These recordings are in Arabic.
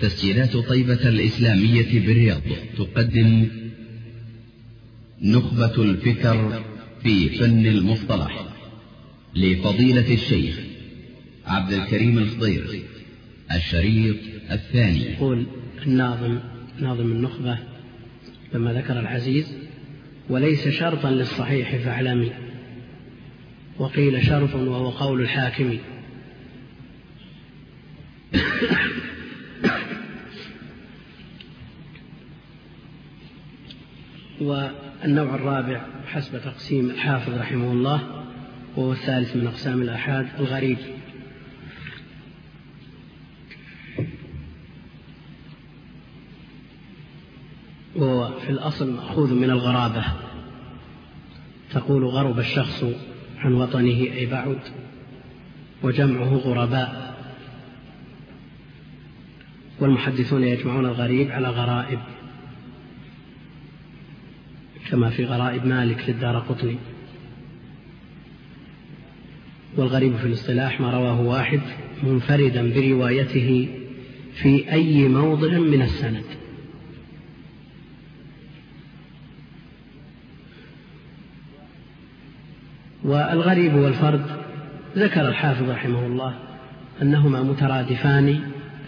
تسجيلات طيبة الإسلامية بالرياض. تقدم نخبة الفكر في فن المصطلح لفضيلة الشيخ عبد الكريم الخضير الشريط الثاني. يقول الناظم ناظم النخبة لما ذكر العزيز وليس شرطا للصحيح فاعلمي وقيل شرط وهو قول الحاكم. والنوع الرابع حسب تقسيم الحافظ رحمه الله وهو الثالث من أقسام الآحاد الغريب. وهو في الأصل مأخوذ من الغرابة. تقول غرب الشخص عن وطنه أي بعد وجمعه غرباء. والمحدثون يجمعون الغريب على غرائب. كما في غرائب مالك للدار قطني. والغريب في الاصطلاح ما رواه واحد منفردا بروايته في أي موضع من السند. والغريب والفرد ذكر الحافظ رحمه الله أنهما مترادفان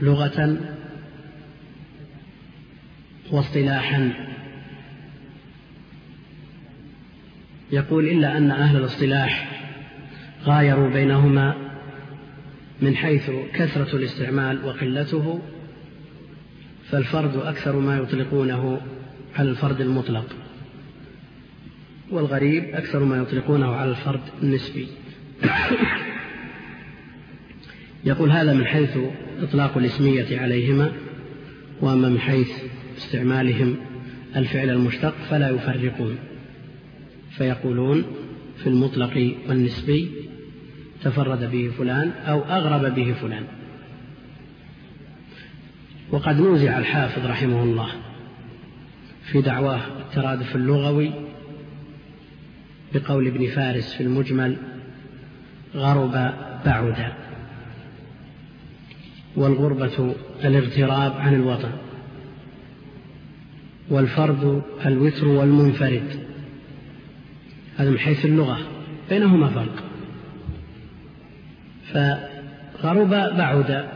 لغة واصطلاحا يقول إلا أن أهل الاصطلاح غايروا بينهما من حيث كثرة الاستعمال وقلته فالفرد أكثر ما يطلقونه على الفرد المطلق والغريب أكثر ما يطلقونه على الفرد النسبي. يقول هذا من حيث إطلاق الاسمية عليهما وأما من حيث استعمالهم الفعل المشتق فلا يفرقون. فيقولون في المطلق والنسبي تفرد به فلان أو أغرب به فلان. وقد نوزع الحافظ رحمه الله في دعواه الترادف اللغوي بقول ابن فارس في المجمل غرب بعد والغربة الاغتراب عن الوطن والفرد الوتر والمنفرد. هذا من حيث اللغة بينهما فرق. فغرب بعد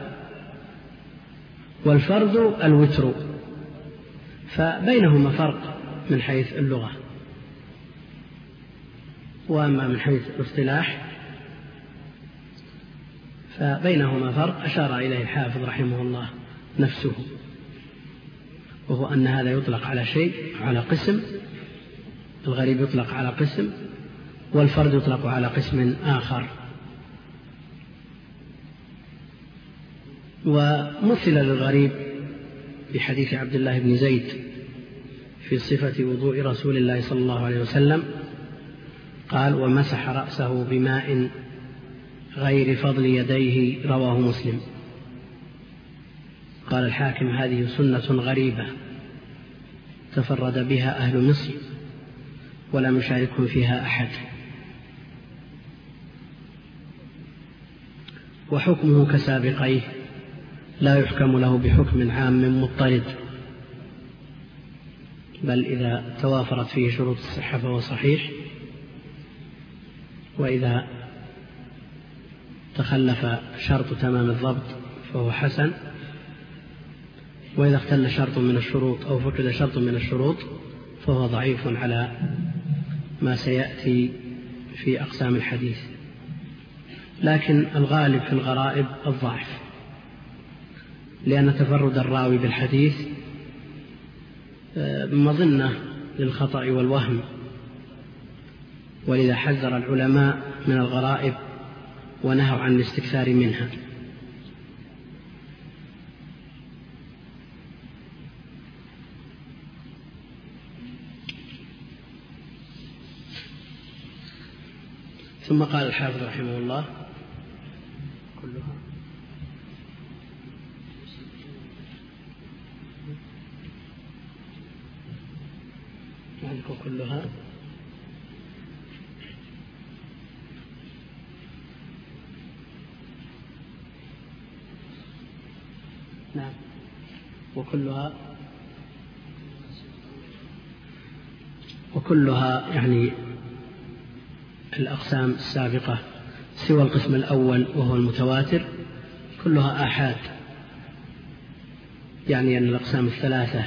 والفرد الوتر فبينهما فرق من حيث اللغة. وأما من حيث الاصطلاح فبينهما فرق أشار إليه الحافظ رحمه الله نفسه وهو أن هذا يطلق على شيء على قسم الغريب يطلق على قسم والفرد يطلق على قسم آخر. ومثل للغريب بحديث عبد الله بن زيد في صفة وضوء رسول الله صلى الله عليه وسلم قال ومسح رأسه بماء غير فضل يديه رواه مسلم. قال الحاكم هذه سنة غريبة تفرد بها أهل مصر. ولم يشاركهم فيها أحد. وحكمه كسابقيه لا يحكم له بحكم عام مضطرد. بل إذا توافرت فيه شروط الصحة فهو صحيح. وإذا تخلف شرط تمام الضبط فهو حسن. وإذا اختل شرط من الشروط أو فقد شرط من الشروط فهو ضعيف على ما سيأتي في أقسام الحديث. لكن الغالب في الغرائب الضعف. لأن تفرد الراوي بالحديث آه، مظنة للخطأ والوهم. ولذا حذر العلماء من الغرائب ونهوا عن الاستكثار منها. ثم قال الحافظ رحمه الله كلها كلها. نعم. وكلها وكلها يعني الأقسام السابقة سوى القسم الأول وهو المتواتر كلها آحاد. يعني أن الأقسام الثلاثة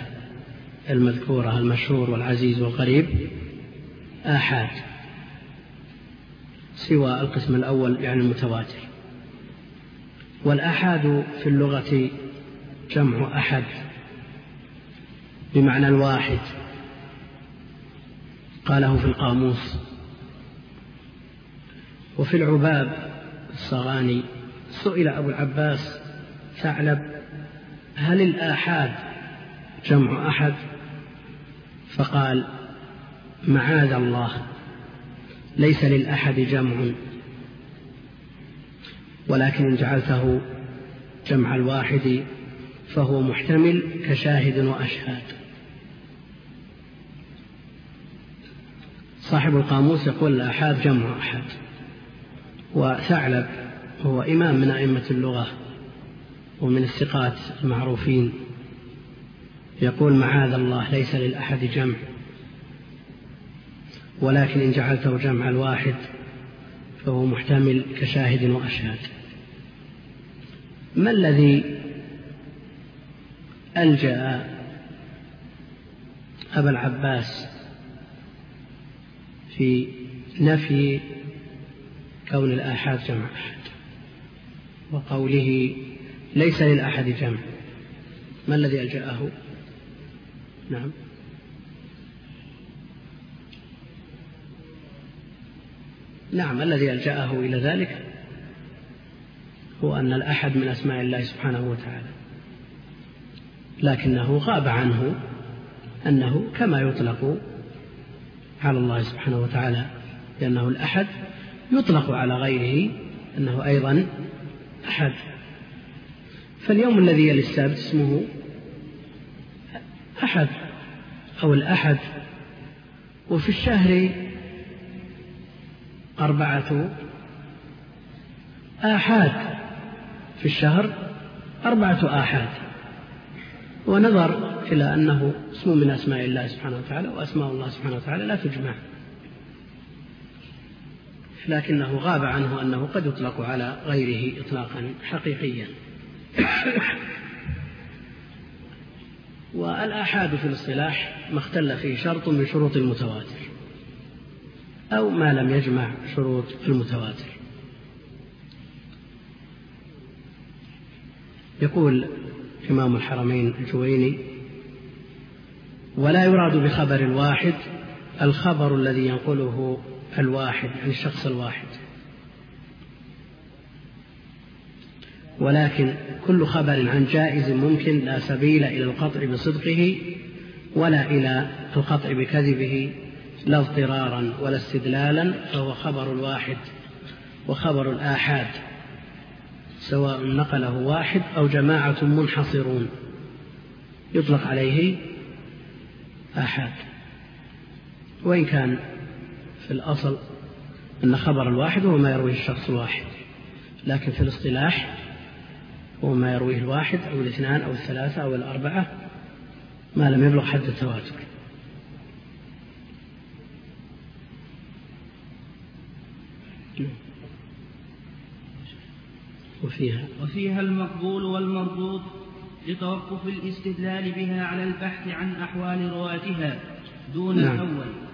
المذكورة المشهور والعزيز والغريب آحاد. سوى القسم الأول يعني المتواتر. والآحاد في اللغة جمع أحد بمعنى الواحد. قاله في القاموس وفي العباب الصغاني سئل أبو العباس ثعلب هل الآحاد جمع أحد؟ فقال معاذ الله ليس للأحد جمع. ولكن إن جعلته جمع الواحد فهو محتمل كشاهد وأشهاد. صاحب القاموس يقول الآحاد جمع أحد. وثعلب هو إمام من أئمة اللغة ومن الثقات المعروفين. يقول معاذ الله ليس للأحد جمع ولكن إن جعلته جمع الواحد فهو محتمل كشاهد وأشهاد ما الذي ألجأ أبا العباس في نفي كون الآحاد جمع. أحد وقوله ليس للأحد جمع. ما الذي ألجأه؟ نعم. نعم الذي ألجأه إلى ذلك هو أن الأحد من أسماء الله سبحانه وتعالى. لكنه غاب عنه أنه كما يطلق على الله سبحانه وتعالى لأنه الأحد يطلق على غيره أنه أيضا أحد. فاليوم الذي يلي السبت اسمه أحد أو الأحد وفي الشهر أربعة آحاد. في الشهر أربعة آحاد. ونظر إلى أنه اسم من أسماء الله سبحانه وتعالى وأسماء الله سبحانه وتعالى لا تجمع. لكنه غاب عنه أنه قد يطلق على غيره إطلاقا حقيقيا. والآحاد في الاصطلاح ما اختل فيه شرط من شروط المتواتر أو ما لم يجمع شروط المتواتر. يقول إمام الحرمين الجويني ولا يراد بخبر الواحد الخبر الذي ينقله الواحد عن الشخص الواحد. ولكن كل خبر عن جائز ممكن لا سبيل إلى القطع بصدقه ولا إلى القطع بكذبه لا اضطرارا ولا استدلالا فهو خبر الواحد وخبر الآحاد سواء نقله واحد أو جماعة منحصرون. يطلق عليه آحاد. وإن كان في الأصل أن خبر الواحد هو ما يرويه الشخص الواحد لكن في الاصطلاح هو ما يرويه الواحد أو الاثنان أو الثلاثة أو الأربعة ما لم يبلغ حد التواتر. وفيها. وفيها المقبول والمردود لتوقف الاستدلال بها على البحث عن أحوال رواتها دون نعم. الأول.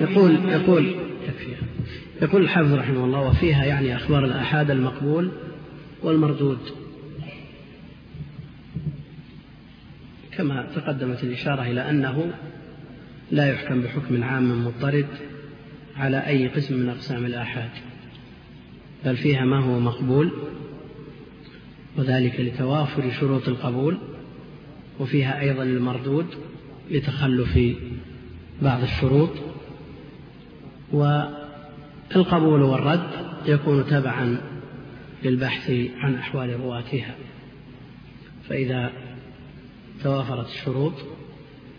يقول يقول يقول الحافظ رحمه الله وفيها يعني أخبار الآحاد المقبول والمردود. كما تقدمت الإشارة إلى أنه لا يحكم بحكم عام مضطرد على أي قسم من أقسام الآحاد بل فيها ما هو مقبول وذلك لتوافر شروط القبول وفيها أيضا المردود لتخلف بعض الشروط والقبول والرد يكون تبعا للبحث عن أحوال رواتها فإذا توافرت الشروط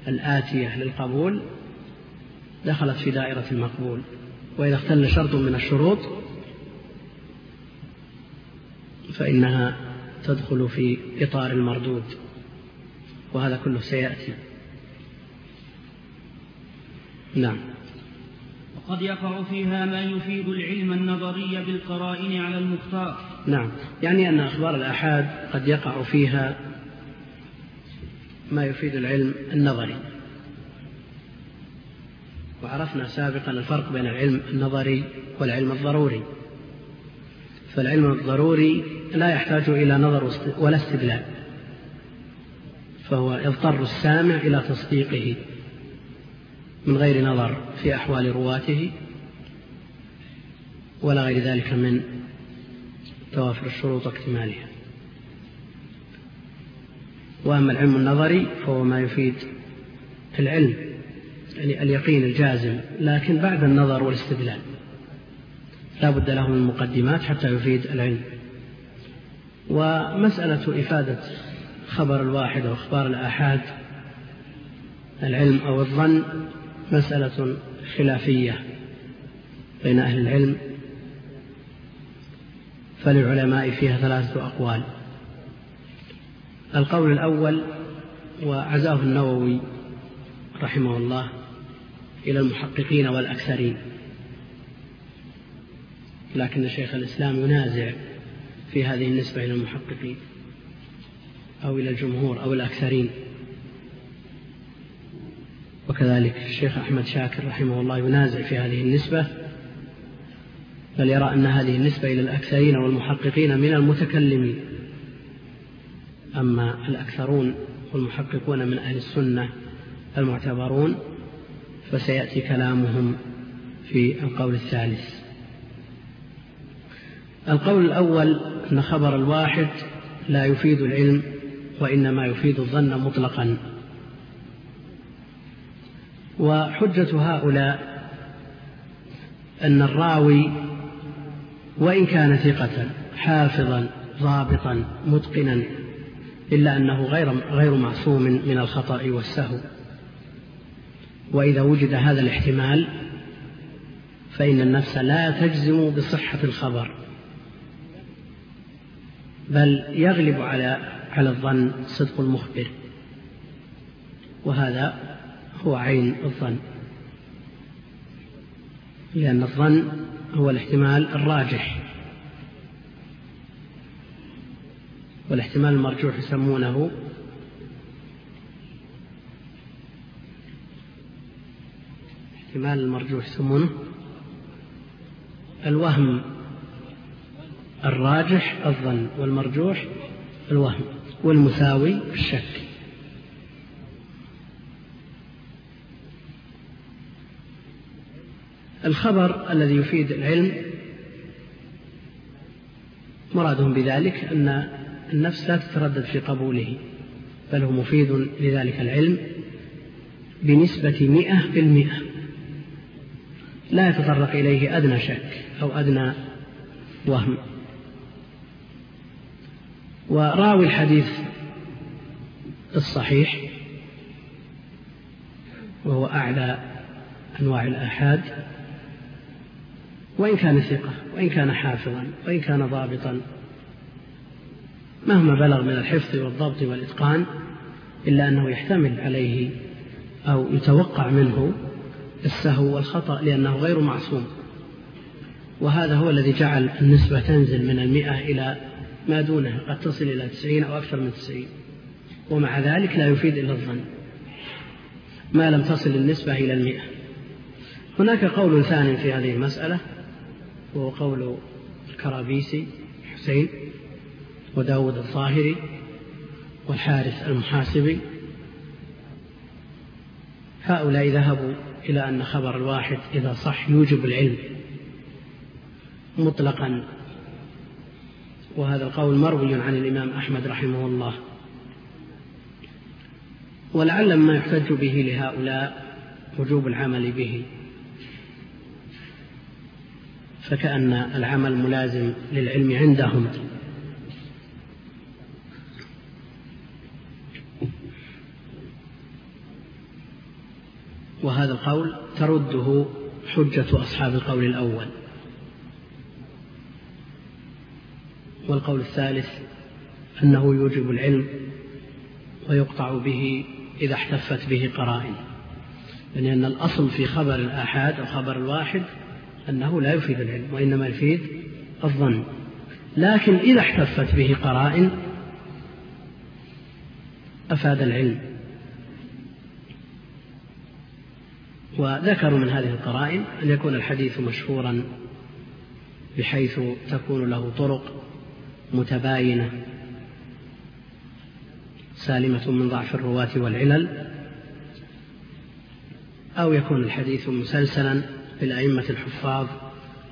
الآتية للقبول دخلت في دائرة المقبول. وإذا اختل شرط من الشروط فإنها تدخل في إطار المردود وهذا كله سيأتي. نعم. وقد يقع فيها ما يفيد العلم النظري بالقرائن على المختار. نعم. يعني أن أخبار الآحاد قد يقع فيها ما يفيد العلم النظري. وعرفنا سابقا الفرق بين العلم النظري والعلم الضروري. فالعلم الضروري لا يحتاج إلى نظر ولا استدلال. فهو يضطر السامع إلى تصديقه. من غير نظر في أحوال رواته ولا غير ذلك من توافر الشروط واكتمالها. وأما العلم النظري فهو ما يفيد العلم يعني اليقين الجازم لكن بعد النظر والاستدلال لا بد له من مقدمات حتى يفيد العلم. ومسألة إفادة خبر الواحد أو أخبار الآحاد العلم أو الظن مسألة خلافية بين أهل العلم فللعلماء فيها ثلاثة أقوال. القول الأول وعزاه النووي رحمه الله إلى المحققين والأكثرين. لكن شيخ الإسلام ينازع في هذه النسبة إلى المحققين أو إلى الجمهور أو الأكثرين. وكذلك الشيخ أحمد شاكر رحمه الله ينازع في هذه النسبة بل يرى أن هذه النسبة إلى الأكثرين والمحققين من المتكلمين. أما الأكثرون والمحققون من أهل السنة المعتبرون فسيأتي كلامهم في القول الثالث. القول الأول أن خبر الواحد لا يفيد العلم وإنما يفيد الظن مطلقا. وحجة هؤلاء أن الراوي وإن كان ثقة حافظا ضابطا متقنا إلا أنه غير غير معصوم من الخطأ والسهو. وإذا وجد هذا الاحتمال فإن النفس لا تجزم بصحة الخبر بل يغلب على على الظن صدق المخبر. وهذا هو عين الظن. لأن الظن هو الاحتمال الراجح. والاحتمال المرجوح يسمونه الاحتمال المرجوح يسمونه الوهم الراجح الظن والمرجوح الوهم والمساوي الشك. الخبر الذي يفيد العلم مرادهم بذلك أن النفس لا تتردد في قبوله بل هو مفيد لذلك العلم بنسبة مئة بالمئة. لا يتطرق إليه أدنى شك أو أدنى وهم. وراوي الحديث الصحيح وهو أعلى أنواع الآحاد. وإن كان ثقة وإن كان حافظا وإن كان ضابطا. مهما بلغ من الحفظ والضبط والإتقان إلا أنه يحتمل عليه أو يتوقع منه السهو والخطأ لأنه غير معصوم. وهذا هو الذي جعل النسبة تنزل من المئة إلى ما دونها قد تصل إلى تسعين أو أكثر من تسعين. ومع ذلك لا يفيد إلا الظن. ما لم تصل النسبة إلى المئة. هناك قول ثاني في هذه المسألة وهو قول الكرابيسي حسين وداود الظاهري والحارث المحاسبي. هؤلاء ذهبوا إلى أن خبر الواحد إذا صح يوجب العلم مطلقا. وهذا القول مروي عن الإمام أحمد رحمه الله. ولعل ما يحتج به لهؤلاء وجوب العمل به. فكأن العمل ملازم للعلم عندهم. وهذا القول ترده حجة أصحاب القول الأول. والقول الثالث أنه يوجب العلم ويقطع به إذا احتفت به قرائن. لأن يعني الأصل في خبر الآحاد أو خبر الواحد أنه لا يفيد العلم وإنما يفيد الظن. لكن إذا احتفت به قرائن أفاد العلم. وذكروا من هذه القرائن أن يكون الحديث مشهورا بحيث تكون له طرق متباينة سالمة من ضعف الرواة والعلل أو يكون الحديث مسلسلا بالأئمة الحفاظ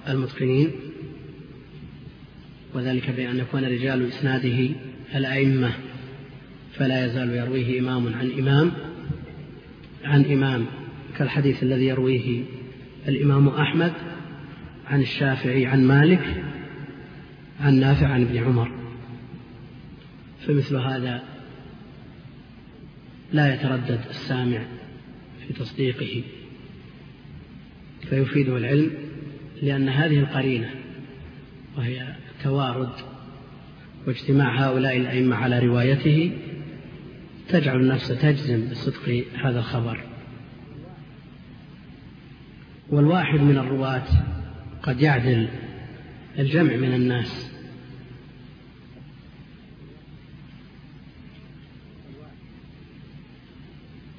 المتقنين وذلك بأن يكون رجال إسناده الأئمة فلا يزال يرويه إمام عن إمام عن إمام كالحديث الذي يرويه الإمام أحمد عن الشافعي عن مالك عن نافع عن ابن عمر. فمثل هذا لا يتردد السامع في تصديقه. فيفيده العلم لأن هذه القرينة وهي توارد واجتماع هؤلاء الأئمة على روايته تجعل النفس تجزم بصدق هذا الخبر. والواحد من الرواة قد يعدل الجمع من الناس.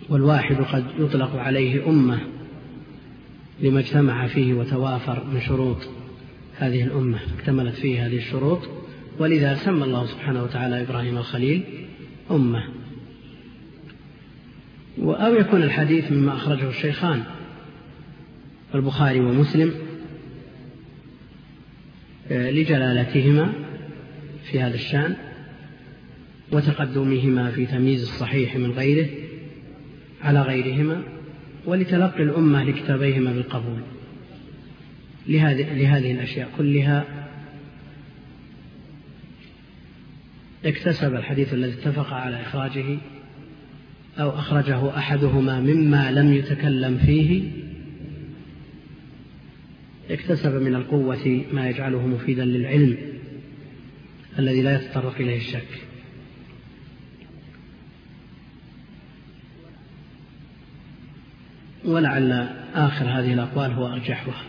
والواحد قد يطلق عليه أمة لما اجتمع فيه وتوافر من شروط هذه الأمة اكتملت فيه هذه الشروط. ولذا سمى الله سبحانه وتعالى إبراهيم الخليل أمة. أو يكون الحديث مما أخرجه الشيخان البخاري ومسلم آه، لجلالتهما في هذا الشأن وتقدمهما في تمييز الصحيح من غيره على غيرهما. ولتلقي الأمة لكتابيهما بالقبول. لهذه, لهذه الأشياء كلها اكتسب الحديث الذي اتفق على إخراجه أو أخرجه أحدهما مما لم يتكلم فيه. اكتسب من القوة ما يجعله مفيدا للعلم الذي لا يتطرق إليه الشك. ولعل آخر هذه الأقوال هو أرجحها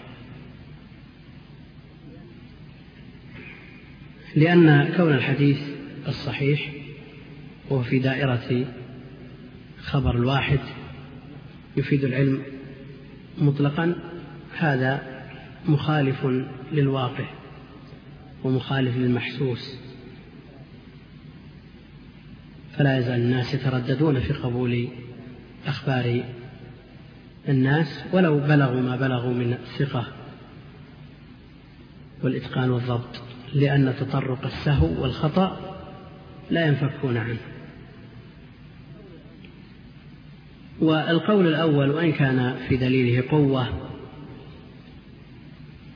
لأن كون الحديث الصحيح وهو في دائرة خبر الواحد يفيد العلم مطلقا هذا مخالف للواقع ومخالف للمحسوس. فلا يزال الناس يترددون في قبول أخبار الناس ولو بلغوا ما بلغوا من الثقة والإتقان والضبط لأن تطرق السهو والخطأ لا ينفكون عنه. والقول الأول وإن كان في دليله قوة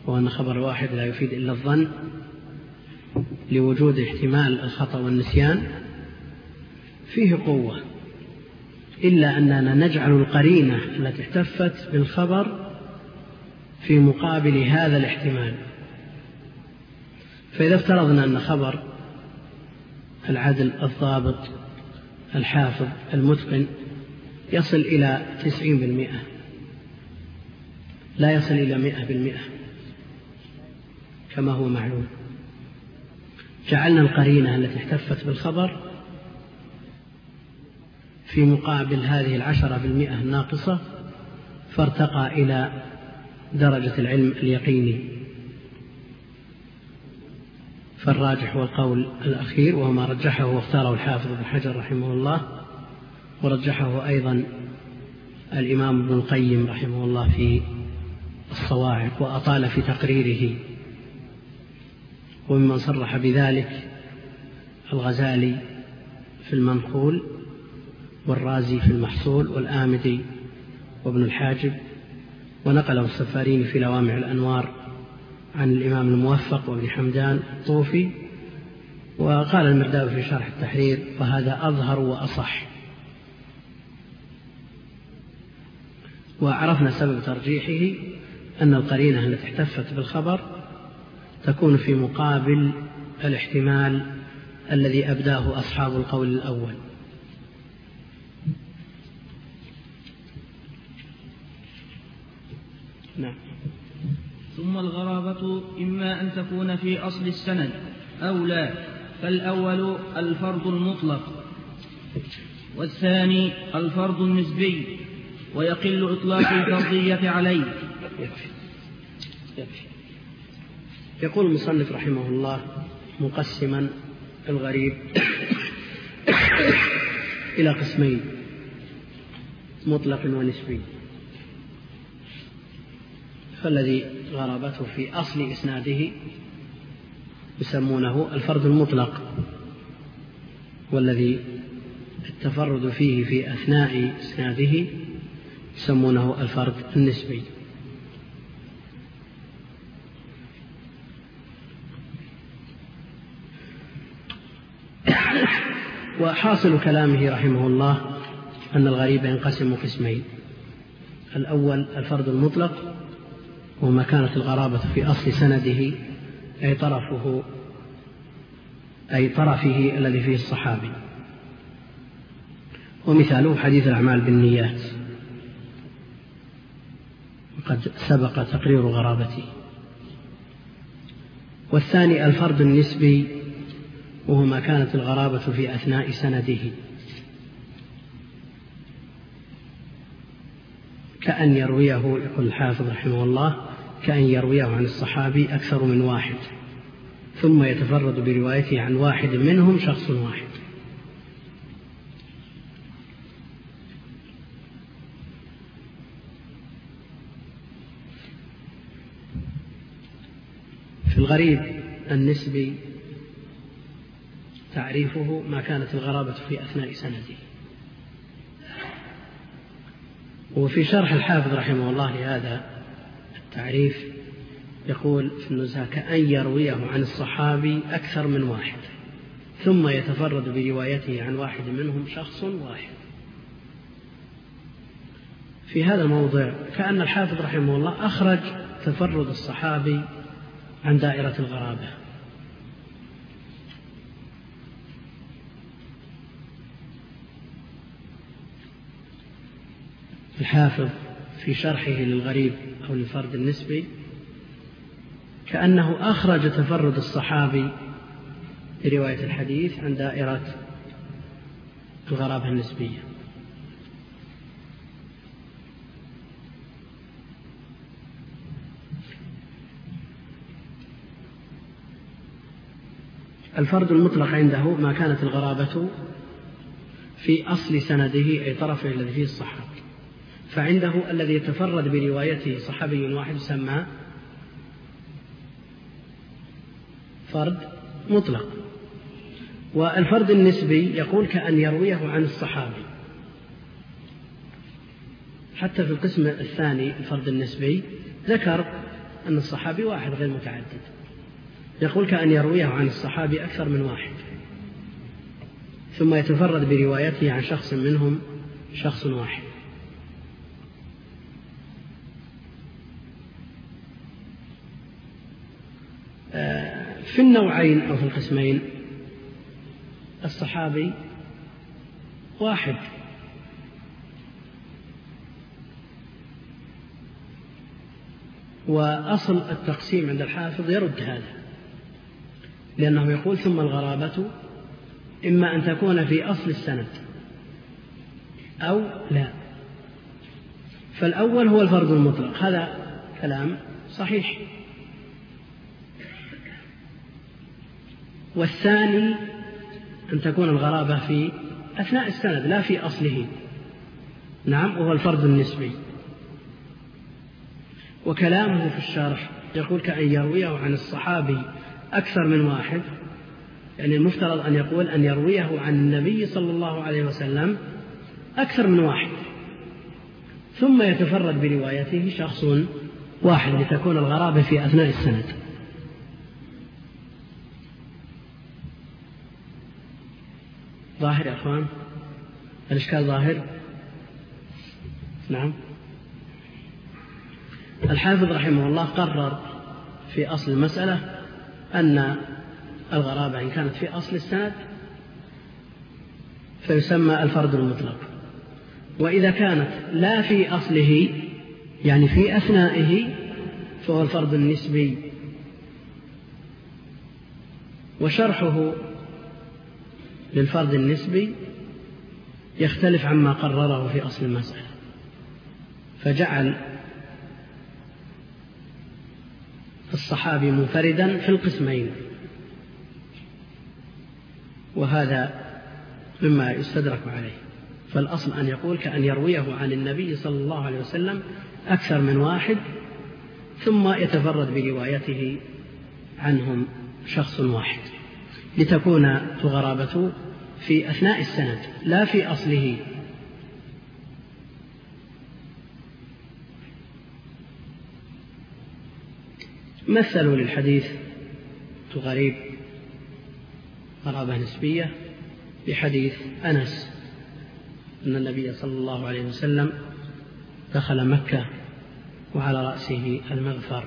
وأن خبر واحد لا يفيد إلا الظن لوجود احتمال الخطأ والنسيان فيه قوة. إلا أننا نجعل القرينة التي احتفت بالخبر في مقابل هذا الاحتمال. فإذا افترضنا أن خبر العدل الضابط الحافظ المتقن يصل إلى تسعين بالمئة. لا يصل إلى مئة بالمئة كما هو معلوم. جعلنا القرينة التي احتفت بالخبر في مقابل هذه العشرة بالمئة الناقصة فارتقى إلى درجة العلم اليقيني. فالراجح هو القول الأخير وهو ما رجحه واختاره الحافظ بن حجر رحمه الله ورجحه أيضا الإمام ابن القيم رحمه الله في الصواعق وأطال في تقريره. وممن صرح بذلك الغزالي في المنقول والرازي في المحصول والآمدي وابن الحاجب ونقله السفاريني في لوامع الأنوار عن الإمام الموفق وابن حمدان الطوفي وقال المرداوي في شرح التحرير وهذا أظهر وأصح. وعرفنا سبب ترجيحه أن القرينة التي احتفت بالخبر تكون في مقابل الاحتمال الذي أبداه أصحاب القول الأول نعم ثم الغرابة إما أن تكون في أصل السند أو لا فالأول الفرض المطلق والثاني الفرض النسبي ويقل إطلاق الفرضية عليه. يقول المصنف رحمه الله مقسما الغريب إلى قسمين مطلق ونسبي فالذي غرابته في أصل إسناده يسمونه الفرد المطلق والذي التفرد فيه في أثناء إسناده يسمونه الفرد النسبي. وحاصل كلامه رحمه الله أن الغريب ينقسم قسمين الأول الفرد المطلق وما كانت الغرابة في أصل سنده أي طرفه أي طرفه الذي فيه الصحابي. ومثاله حديث الأعمال بالنيات. وقد سبق تقرير غرابته والثاني الفرد النسبي وهو ما كانت الغرابة في أثناء سنده. كأن يرويه يقول الحافظ رحمه الله كأن يرويه عن الصحابي أكثر من واحد ثم يتفرد بروايته عن واحد منهم شخص واحد. في الغريب النسبي تعريفه ما كانت الغرابة في أثناء سنده. وفي شرح الحافظ رحمه الله لهذا التعريف يقول في النزهة كأن يرويه عن الصحابي أكثر من واحد ثم يتفرد بروايته عن واحد منهم شخص واحد. في هذا الموضع كأن الحافظ رحمه الله أخرج تفرد الصحابي عن دائرة الغرابة. الحافظ في شرحه للغريب أو للفرد النسبي كأنه أخرج تفرد الصحابي برواية الحديث عن دائرة الغرابة النسبية. الفرد المطلق عنده ما كانت الغرابة في أصل سنده أي طرفه الذي فيه الصحابة فعنده الذي يتفرد بروايته صحابي واحد يسمى فرد مطلق. والفرد النسبي يقول كأن يرويه عن الصحابي. حتى في القسم الثاني الفرد النسبي ذكر أن الصحابي واحد غير متعدد. يقول كأن يرويه عن الصحابي أكثر من واحد. ثم يتفرد بروايته عن شخص منهم شخص واحد. في النوعين أو في القسمين الصحابي واحد. وأصل التقسيم عند الحافظ يرد هذا لأنه يقول ثم الغرابة إما أن تكون في أصل السند أو لا. فالأول هو الفرض المطلق هذا كلام صحيح. والثاني أن تكون الغرابة في أثناء السند لا في أصله. نعم وهو الفرد النسبي. وكلامه في الشرح يقول كأن يرويه عن الصحابي أكثر من واحد يعني المفترض أن يقول أن يرويه عن النبي صلى الله عليه وسلم أكثر من واحد. ثم يتفرد بروايته شخص واحد لتكون الغرابة في أثناء السند. ظاهر يا أخوان؟ الإشكال ظاهر؟ نعم. الحافظ رحمه الله قرر في أصل المسألة أن الغرابة إن كانت في أصل السند فيسمى الفرد المطلق. وإذا كانت لا في أصله يعني في أثنائه فهو الفرد النسبي. وشرحه للفرد النسبي يختلف عما قرره في أصل المسألة. فجعل الصحابي منفردا في القسمين. وهذا مما يستدرك عليه. فالأصل أن يقول كأن يرويه عن النبي صلى الله عليه وسلم أكثر من واحد ثم يتفرد بروايته عنهم شخص واحد. لتكون الغرابة في أثناء السند لا في أصله. مثلوا للحديث غريب غرابة نسبية بحديث أنس أن النبي صلى الله عليه وسلم دخل مكة وعلى رأسه المغفر.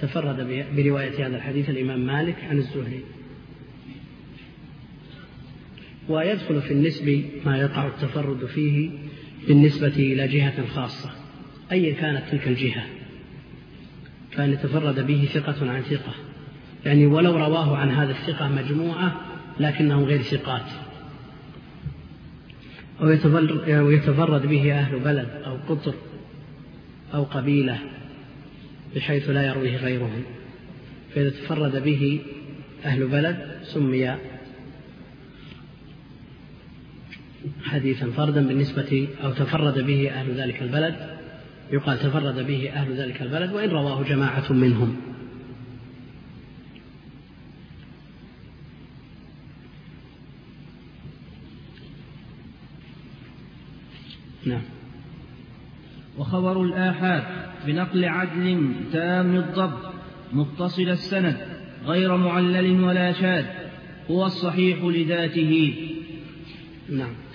تفرد برواية هذا الحديث الإمام مالك عن الزهري. ويدخل في النسب ما يقع التفرد فيه بالنسبة إلى جهة خاصة أيا كانت تلك الجهة. فأن يتفرد به ثقة عن ثقة. يعني ولو رواه عن هذا الثقة مجموعة لكنهم غير ثقات. أو يتفرد به أهل بلد أو قطر أو قبيلة بحيث لا يرويه غيرهم. فإذا تفرد به أهل بلد سمي حديثا فردا بالنسبة أو تفرد به أهل ذلك البلد يقال تفرد به أهل ذلك البلد وإن رواه جماعة منهم. نعم. وخبر الآحاد بنقل عدل تام الضبط متصل السند غير معلل ولا شاذ هو الصحيح لذاته. نعم.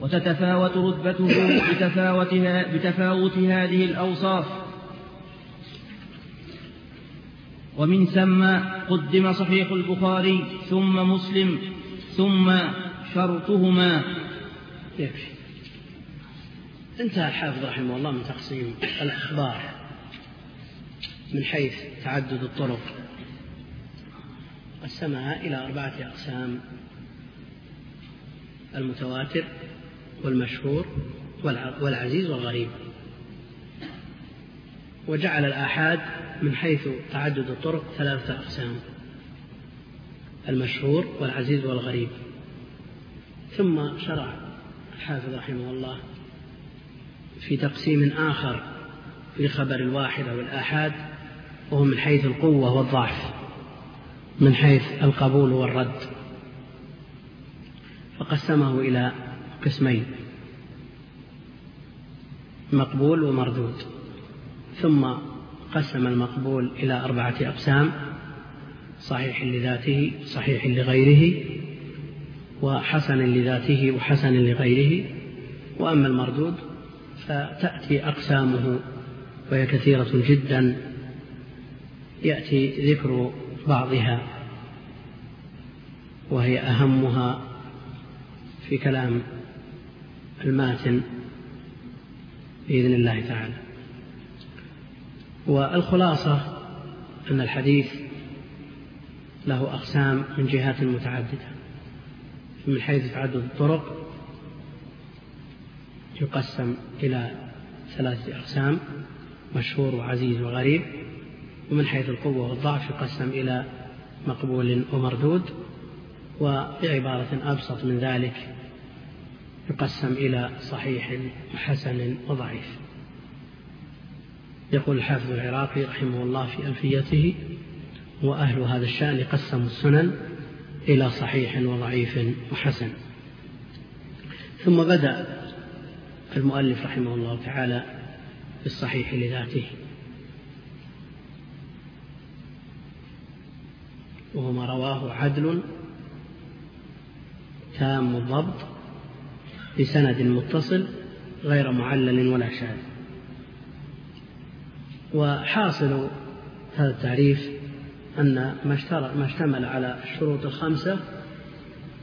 وتتفاوت رتبته بتفاوتها بتفاوت هذه الأوصاف. ومن ثم قدم صحيح البخاري ثم مسلم ثم شرطهما. يكفي انتهى الحافظ رحمه الله من تقسيم الأخبار من حيث تعدد الطرق. قسمها إلى أربعة أقسام. المتواتر والمشهور والعزيز والغريب. وجعل الآحاد من حيث تعدد الطرق ثلاثة أقسام المشهور والعزيز والغريب. ثم شرع الحافظ رحمه الله في تقسيم آخر لخبر الواحد أو الآحاد وهو من حيث القوة والضعف من حيث القبول والرد. فقسمه إلى قسمين. مقبول ومردود. ثم قسم المقبول إلى أربعة أقسام صحيح لذاته صحيح لغيره وحسن لذاته وحسن لغيره. وأما المردود فتأتي أقسامه وهي كثيرة جدا. يأتي ذكر بعضها وهي أهمها في كلام الماتن بإذن الله تعالى. والخلاصة أن الحديث له أقسام من جهات متعددة. من حيث تعدد الطرق يقسم إلى ثلاثة أقسام مشهور وعزيز وغريب. ومن حيث القوة والضعف يقسم إلى مقبول ومردود. وبعبارة أبسط من ذلك يقسم إلى صحيح وحسن وضعيف. يقول الحافظ العراقي رحمه الله في ألفيته وأهل هذا الشأن قسموا السنن إلى صحيح وضعيف وحسن. ثم بدأ المؤلف رحمه الله تعالى بالصحيح لذاته وهو ما رواه عدل تام الضبط بسند متصل غير معلل ولا شاذ. وحاصل هذا التعريف أن ما, ما اشتمل على الشروط الخمسة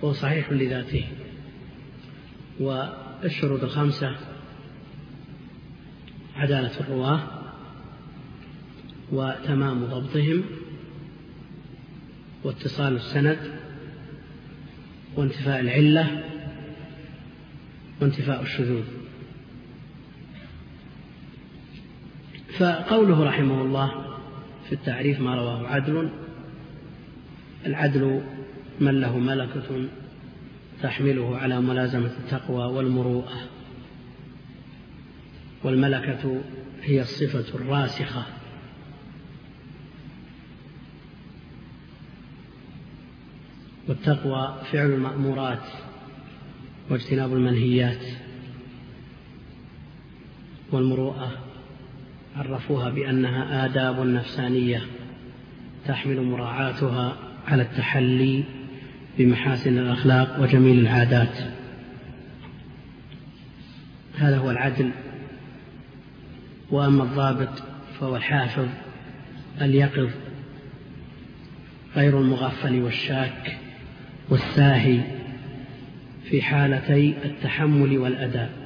هو صحيح لذاته. والشروط الخمسة عدالة الرواة وتمام ضبطهم واتصال السند وانتفاء العلة وانتفاء الشذوذ. فقوله رحمه الله في التعريف ما رواه عدل العدل من له ملكة تحمله على ملازمة التقوى والمروءة. والملكة هي الصفة الراسخة. والتقوى فعل المأمورات. واجتناب المنهيات والمروءة عرفوها بأنها آداب نفسانية تحمل مراعاتها على التحلي بمحاسن الأخلاق وجميل العادات. هذا هو العدل وأما الضابط فهو الحافظ اليقظ غير المغفل والشاك والساهي. في حالتي التحمل والأداء.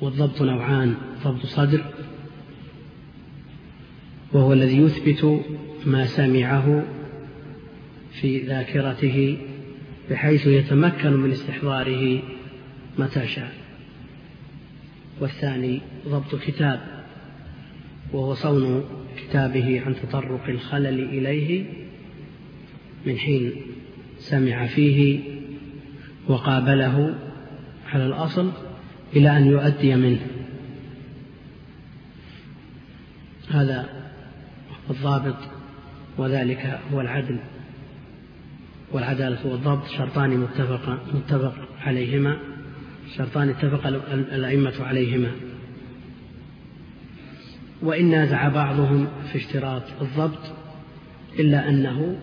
والضبط نوعان ضبط صدر وهو الذي يثبت ما سمعه في ذاكرته بحيث يتمكن من استحضاره متى شاء. والثاني ضبط كتاب وهو صون كتابه عن تطرق الخلل إليه من حين سمع فيه وقابله على الأصل إلى أن يؤدي منه. هذا الضابط وذلك هو العدل والعدالة والضبط شرطان متفق, متفق عليهما شرطان اتفق الأئمة عليهما. وإن نازع بعضهم في اشتراط الضبط إلا أنه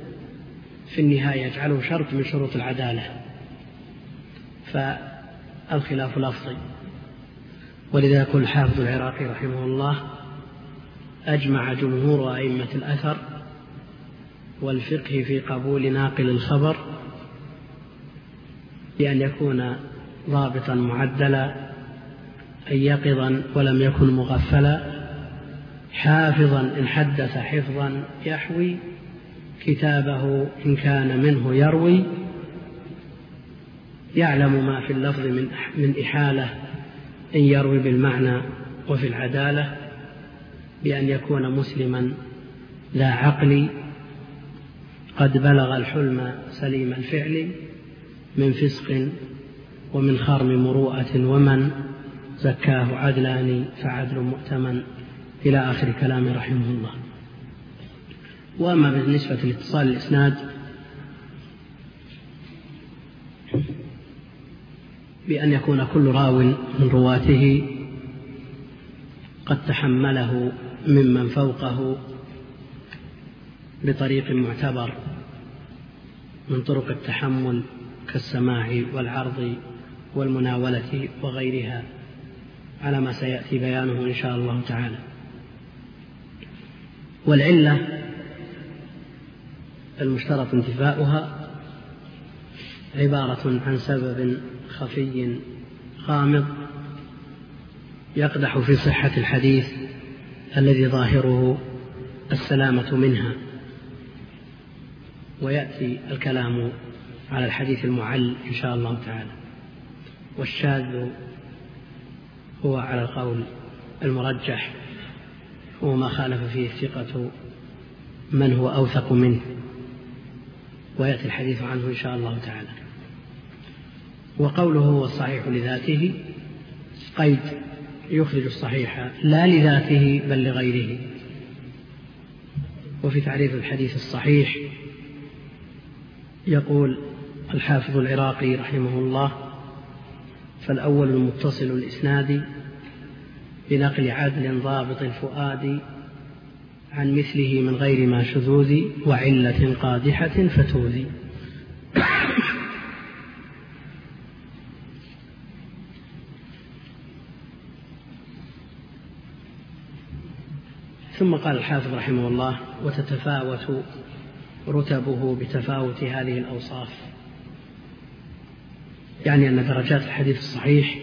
في النهاية يجعله شرط من شروط العدالة. فالخلاف لفظي ولذا يقول الحافظ العراقي رحمه الله أجمع جمهور أئمة الأثر والفقه في قبول ناقل الخبر بأن يكون ضابطا معدلا أن يقظا ولم يكن مغفلا حافظا إن حدث حفظا يحوي كتابه إن كان منه يروي يعلم ما في اللفظ من من إحالة إن يروي بالمعنى وفي العدالة بأن يكون مسلما لا عقل قد بلغ الحلم سليم الفعل من فسق ومن خرم مروءة ومن زكاه عدلان فعدل مؤتمن. إلى آخر كلامه رحمه الله. وأما بالنسبة لاتصال الإسناد بأن يكون كل راو من رواته قد تحمله ممن فوقه بطريق معتبر من طرق التحمل كالسماع والعرض والمناولة وغيرها على ما سيأتي بيانه إن شاء الله تعالى. والعلة المشترط انتفاؤها عبارة عن سبب خفي غامض يقدح في صحة الحديث الذي ظاهره السلامة منها. ويأتي الكلام على الحديث المعل إن شاء الله تعالى. والشاذ هو على القول المرجح هو ما خالف فيه الثقة من هو أوثق منه. ويأتي الحديث عنه إن شاء الله تعالى. وقوله هو الصحيح لذاته قيد يخرج الصحيح لا لذاته بل لغيره. وفي تعريف الحديث الصحيح يقول الحافظ العراقي رحمه الله فالأول المتصل الإسناد بنقل عدل ضابط الفؤاد عن مثله من غير ما شذوذ وعلة قادحة فتوذي ثم قال الحافظ رحمه الله وتتفاوت رتبه بتفاوت هذه الأوصاف. يعني أن درجات الحديث الصحيح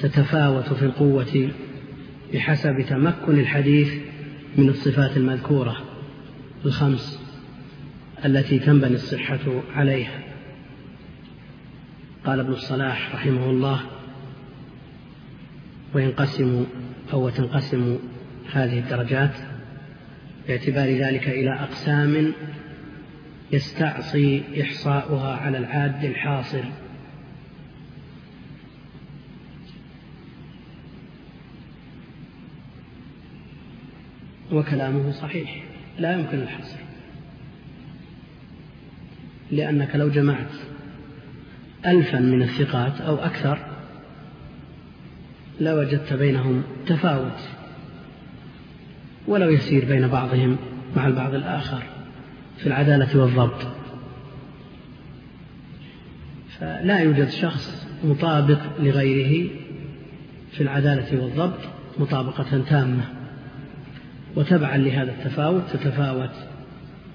تتفاوت في القوة بحسب تمكن الحديث من الصفات المذكورة الخمس التي تنبني الصحة عليها. قال ابن الصلاح رحمه الله وينقسم أو تنقسم هذه الدرجات باعتبار ذلك إلى أقسام يستعصي إحصاؤها على العاد الحاصل وكلامه صحيح. لا يمكن الحصر. لأنك لو جمعت ألفا من الثقات أو أكثر لوجدت بينهم تفاوت. ولو يسير بين بعضهم مع البعض الآخر في العدالة والضبط. فلا يوجد شخص مطابق لغيره في العدالة والضبط مطابقة تامة. وتبعا لهذا التفاوت تتفاوت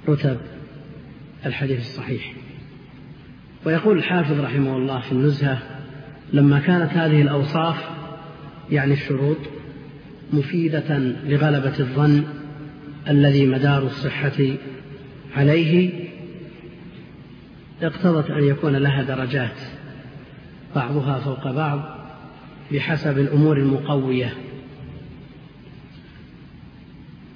رتب الحديث الصحيح. ويقول الحافظ رحمه الله في النزهة لما كانت هذه الأوصاف يعني الشروط مفيدة لغلبة الظن الذي مدار الصحة عليه اقتضت أن يكون لها درجات بعضها فوق بعض بحسب الأمور المقوية.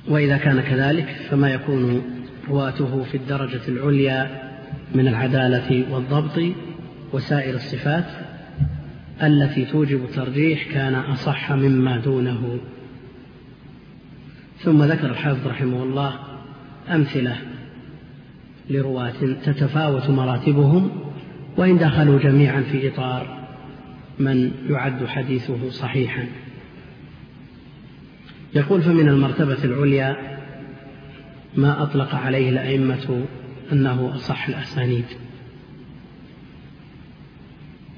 وإذا كان كذلك فما يكون رواته في الدرجة العليا من العدالة والضبط وسائر الصفات التي توجب الترجيح كان أصح مما دونه. ثم ذكر الحافظ رحمه الله أمثلة لرواة تتفاوت مراتبهم وإن دخلوا جميعا في إطار من يعد حديثه صحيحا. يقول فمن المرتبة العليا ما أطلق عليه الأئمة أنه أصح الأسانيد.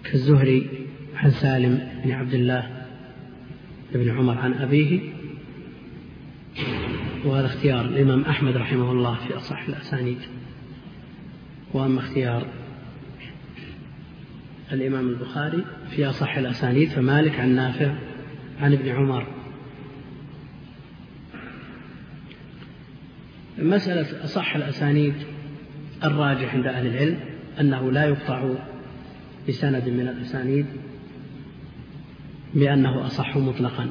كالزهري عن سالم بن عبد الله بن عمر عن أبيه وهذا اختيار الإمام أحمد رحمه الله في أصح الأسانيد. وأما اختيار الإمام البخاري في أصح الأسانيد فمالك عن نافع عن ابن عمر مسألة أصح الأسانيد الراجح عند أهل العلم أنه لا يقطع بسند من الأسانيد بأنه أصح مطلقا.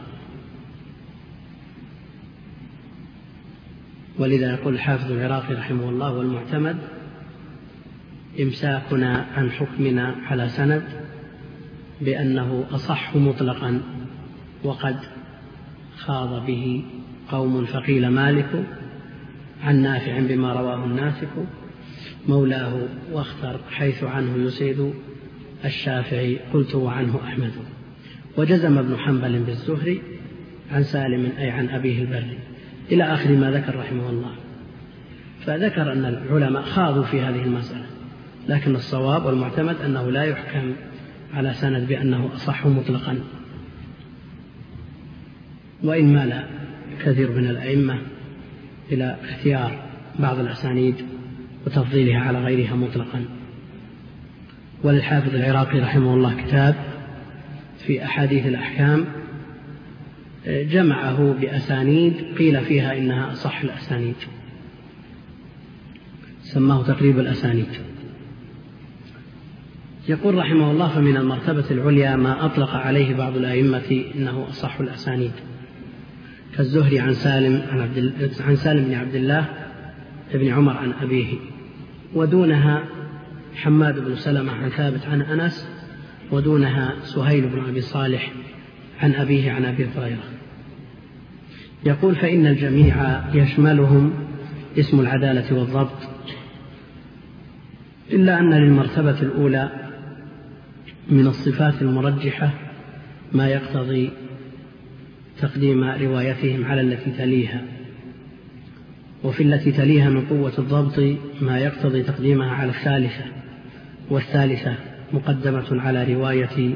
ولذا يقول الحافظ العراقي رحمه الله والمعتمد إمساكنا عن حكمنا على سند بأنه أصح مطلقا وقد خاض به قوم فقيل مالك عن نافع بما رواه الناسك مولاه واختر حيث عنه يسيد الشافعي قلت وعنه أحمد. وجزم ابن حنبل بالزهري عن سالم أي عن أبيه البري. إلى آخر ما ذكر رحمه الله. فذكر أن العلماء خاضوا في هذه المسألة. لكن الصواب والمعتمد أنه لا يحكم على سند بأنه أصح مطلقا. وإن مال كثير من الأئمة إلى اختيار بعض الأسانيد وتفضيلها على غيرها مطلقا. وللحافظ العراقي رحمه الله كتاب في أحاديث الأحكام جمعه بأسانيد قيل فيها إنها أصح الأسانيد. سماه تقريب الأسانيد. يقول رحمه الله فمن المرتبة العليا ما أطلق عليه بعض الأئمة إنه أصح الأسانيد. كالزهري عن سالم عن, عبد عن سالم بن عبد الله بن عمر عن أبيه. ودونها حماد بن سلمة عن ثابت عن أنس ودونها سهيل بن أبي صالح عن أبيه عن أبي هريرة. يقول فإن الجميع يشملهم اسم العدالة والضبط إلا أن للمرتبة الأولى من الصفات المرجحة ما يقتضي تقديم روايتهم على التي تليها وفي التي تليها من قوة الضبط ما يقتضي تقديمها على الثالثة والثالثة مقدمة على رواية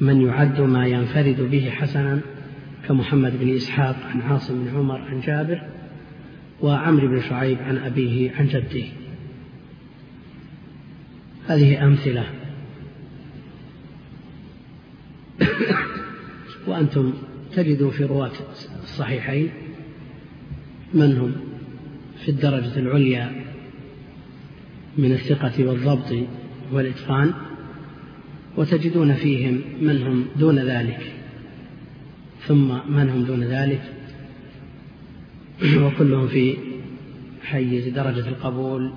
من يعد ما ينفرد به حسنا كمحمد بن إسحاق عن عاصم بن عمر عن جابر وعمرو بن شعيب عن أبيه عن جده. هذه أمثلة. وأنتم تجدوا في رواة الصحيحين من هم؟ في الدرجة العليا من الثقة والضبط والإتقان وتجدون فيهم من هم دون ذلك. ثم من هم دون ذلك؟ وكلهم في حيز درجة القبول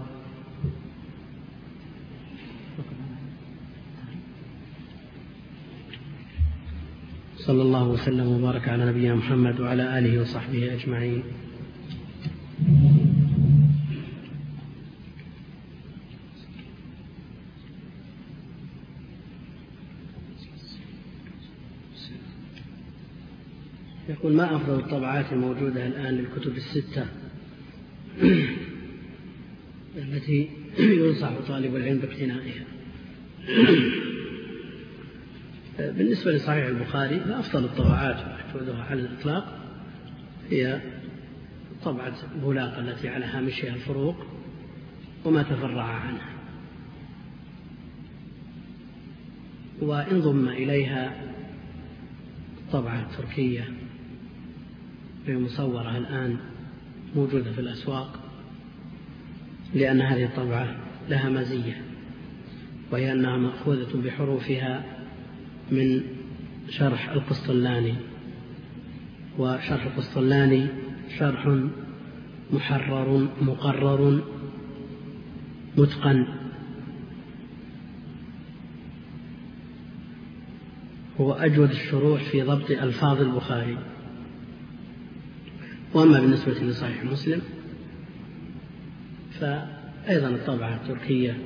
صلى الله وسلم وبارك على نبينا محمد وعلى آله وصحبه أجمعين. يقول ما أفضل الطبعات الموجودة الآن للكتب الستة التي ينصح طالب العلم باقتنائها؟ بالنسبة لصحيح البخاري فأفضل الطبعات وأحفظها على الإطلاق هي طبعة بولاق التي على هامشها الفروق وما تفرع عنها. وإن ضم إليها الطبعة التركية وهي مصورة الآن موجودة في الأسواق لأن هذه الطبعة لها مزية وهي أنها مأخوذة بحروفها من شرح القسطلاني. وشرح القسطلاني شرح محرر مقرر متقن. هو أجود الشروح في ضبط ألفاظ البخاري. وأما بالنسبة لصحيح مسلم فأيضا الطبعة التركية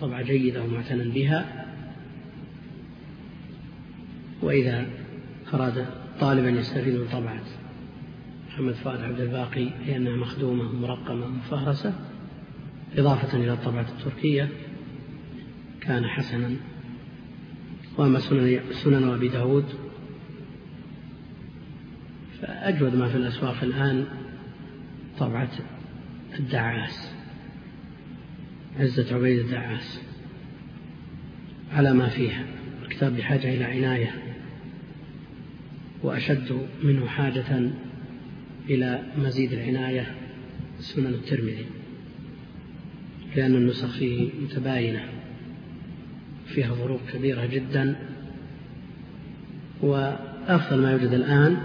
طبعة جيدة ومعتنى بها. وإذا أراد طالبا يستفيد من طبعة محمد فؤاد عبد الباقي لأنها مخدومة مرقمة مفهرسة إضافة إلى الطبعة التركية كان حسنا. وأما سنن, سنن أبي داود فأجود ما في الأسواق الآن طبعة الدعاس عزة عبيد الدعاس على ما فيها. الكتاب بحاجة إلى عناية. وأشد منه حاجة إلى مزيد العناية سنن الترمذي لأن النسخ فيه متباينة فيها فروق كبيرة جدا وأفضل ما يوجد الآن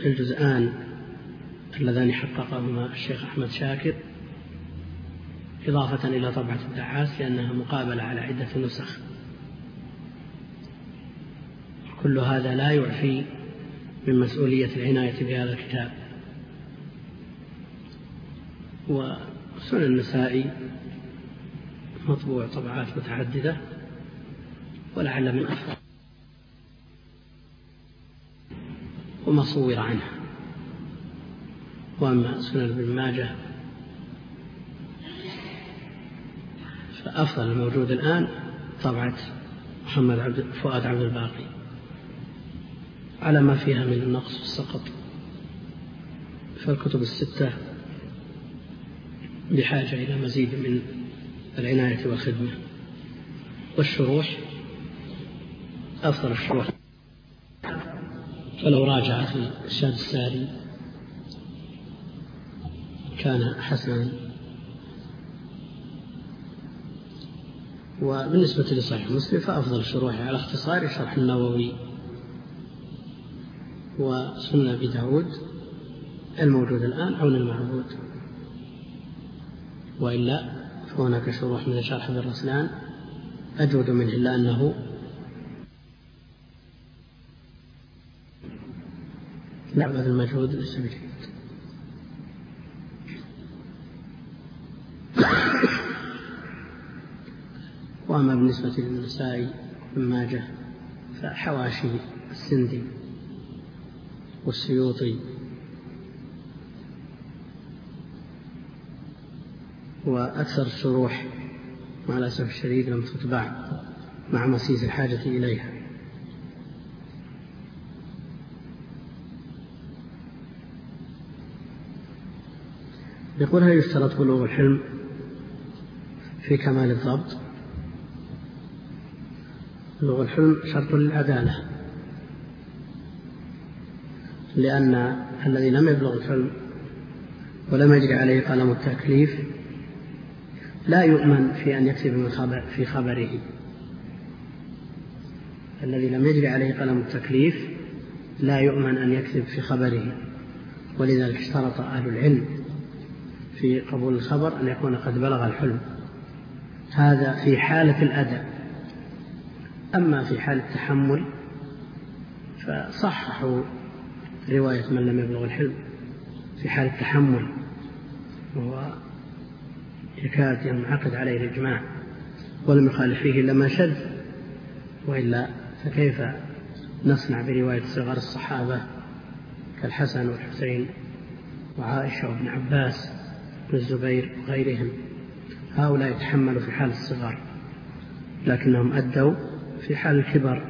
الجزءان اللذان حققهما الشيخ أحمد شاكر إضافة إلى طبعة الدعاس لأنها مقابلة على عدة نسخ. كل هذا لا يعفي من مسؤولية العناية بهذا الكتاب. وسنن النسائي مطبوع طبعات متعددة ولعل من أفضل. وما صور عنها. وأما سنن ابن ماجه فأفضل الموجود الآن طبعة محمد عبد فؤاد عبد الباقي. على ما فيها من النقص والسقط فالكتب الستة بحاجة إلى مزيد من العناية والخدمة. والشروح أفضل الشروح. فلو راجع في الشاد الساري كان حسنا. وبالنسبة لصحيح مسلم فأفضل الشروح على اختصار شرح النووي وسنن أبي داود الموجود الآن عون المعبود. وإلا فهناك شروح من شرح ابن رسلان أجود منه إلا أنه نعبد المجهود ليس بجيد. وأما بالنسبة للنسائي بن ماجه فحواشي السندي. والسيوطي. وأكثر الشروح مع الأسف الشديد لم تتبع مع مسيس الحاجة إليها. يقول هل يشترط بلوغ الحلم في كمال الضبط. بلوغ الحلم شرط للعدالة. لأن الذي لم يبلغ الحلم ولم يجري عليه قلم التكليف لا يؤمن في أن يكتب من خبر في خبره. الذي لم يجري عليه قلم التكليف لا يؤمن أن يكذب في خبره. ولذلك اشترط أهل العلم في قبول الخبر أن يكون قد بلغ الحلم. هذا في حالة الأداء أما في حال التحمل فصححوا رواية من لم يبلغ الحلم في حال التحمل وهو يكاد ينعقد عليه الإجماع ولم يخالف فيه إلا ما شذ وإلا فكيف نصنع برواية صغار الصحابة كالحسن والحسين وعائشة وابن عباس والزبير وغيرهم؟ هؤلاء يتحملوا في حال الصغار لكنهم أدوا في حال الكبر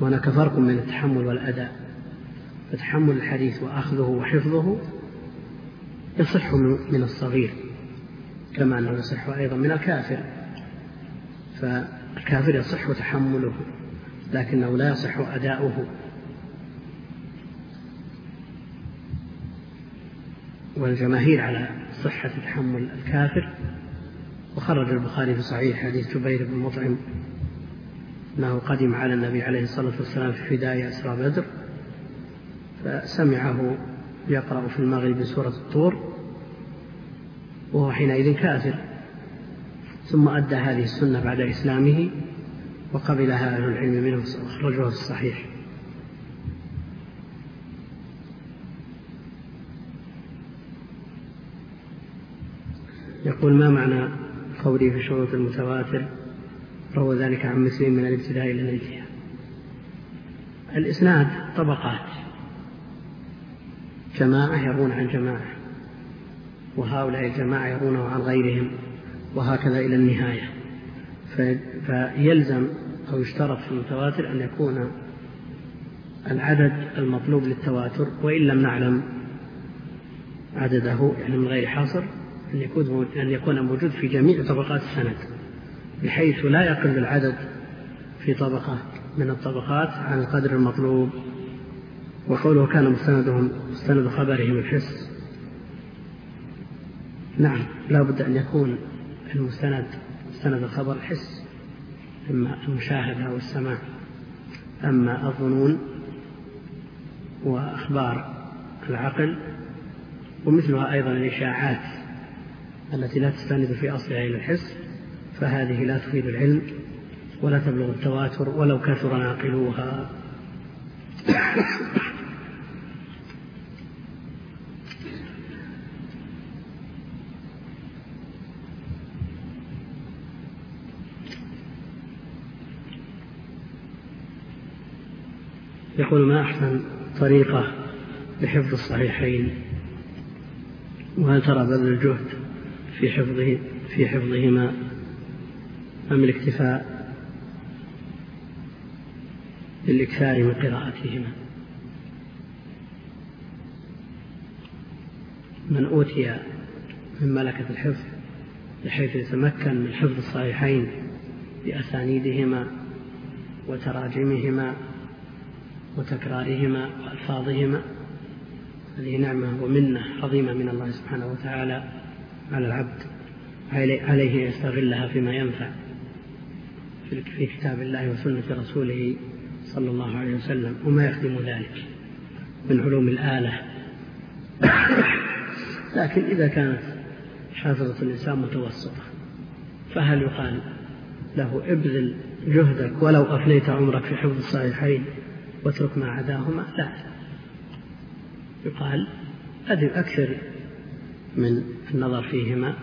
وهناك فرق بين التحمل والأداء. فتحمل الحديث وأخذه وحفظه يصح من الصغير كما أنه يصح أيضا من الكافر. فالكافر يصح تحمله لكنه لا يصح أداؤه. والجماهير على صحة تحمل الكافر. وخرج البخاري في صحيح حديث جبير بن مطعم أنه قدم على النبي عليه الصلاة والسلام في فداء أسرى بدر. فسمعه يقرأ في المغرب سورة الطور وهو حينئذ كافر. ثم أدى هذه السنة بعد إسلامه وقبلها أهل العلم منهم أخرجوها في الصحيح. يقول ما معنى قولي في شروط المتواتر؟ روى ذلك عن مسلم من الابتداء إلى الانتهاء. الإسناد طبقات. جماعة يرون عن جماعة وهؤلاء الجماعة يرونه عن غيرهم وهكذا إلى النهاية. فيلزم أو يشترط في المتواتر أن يكون العدد المطلوب للتواتر وإن لم نعلم عدده يعني من غير حاصر أن يكون أن يكون موجود في جميع طبقات السند بحيث لا يقل العدد في طبقة من الطبقات عن القدر المطلوب. وقوله كان مستندهم مستند خبرهم الحس نعم لا بد أن يكون المستند مستند الخبر الحس إما المشاهدة أو السماع أما الظنون وأخبار العقل ومثلها أيضا الإشاعات التي لا تستند في أصلها إلى الحس فهذه لا تفيد العلم ولا تبلغ التواتر ولو كثر ناقلوها. يقول ما أحسن طريقة لحفظ الصحيحين؟ وهل ترى بذل الجهد في حفظه في حفظهما أم الاكتفاء بالإكثار من قراءتهما؟ من أوتي من ملكة الحفظ بحيث يتمكن من حفظ الصحيحين بأسانيدهما وتراجمهما وتكرارهما وألفاظهما. هذه نعمة ومنة عظيمة من الله سبحانه وتعالى على العبد عليه يستغلها فيما ينفع. في كتاب الله وسنة رسوله صلى الله عليه وسلم. وما يخدم ذلك من علوم الآلة. لكن إذا كانت حافظة الإنسان متوسطة فهل يقال له ابذل جهدك ولو أفنيت عمرك في حفظ الصحيحين؟ واترك ما عداهما. لا. يقال أدم أكثر من النظر فيهما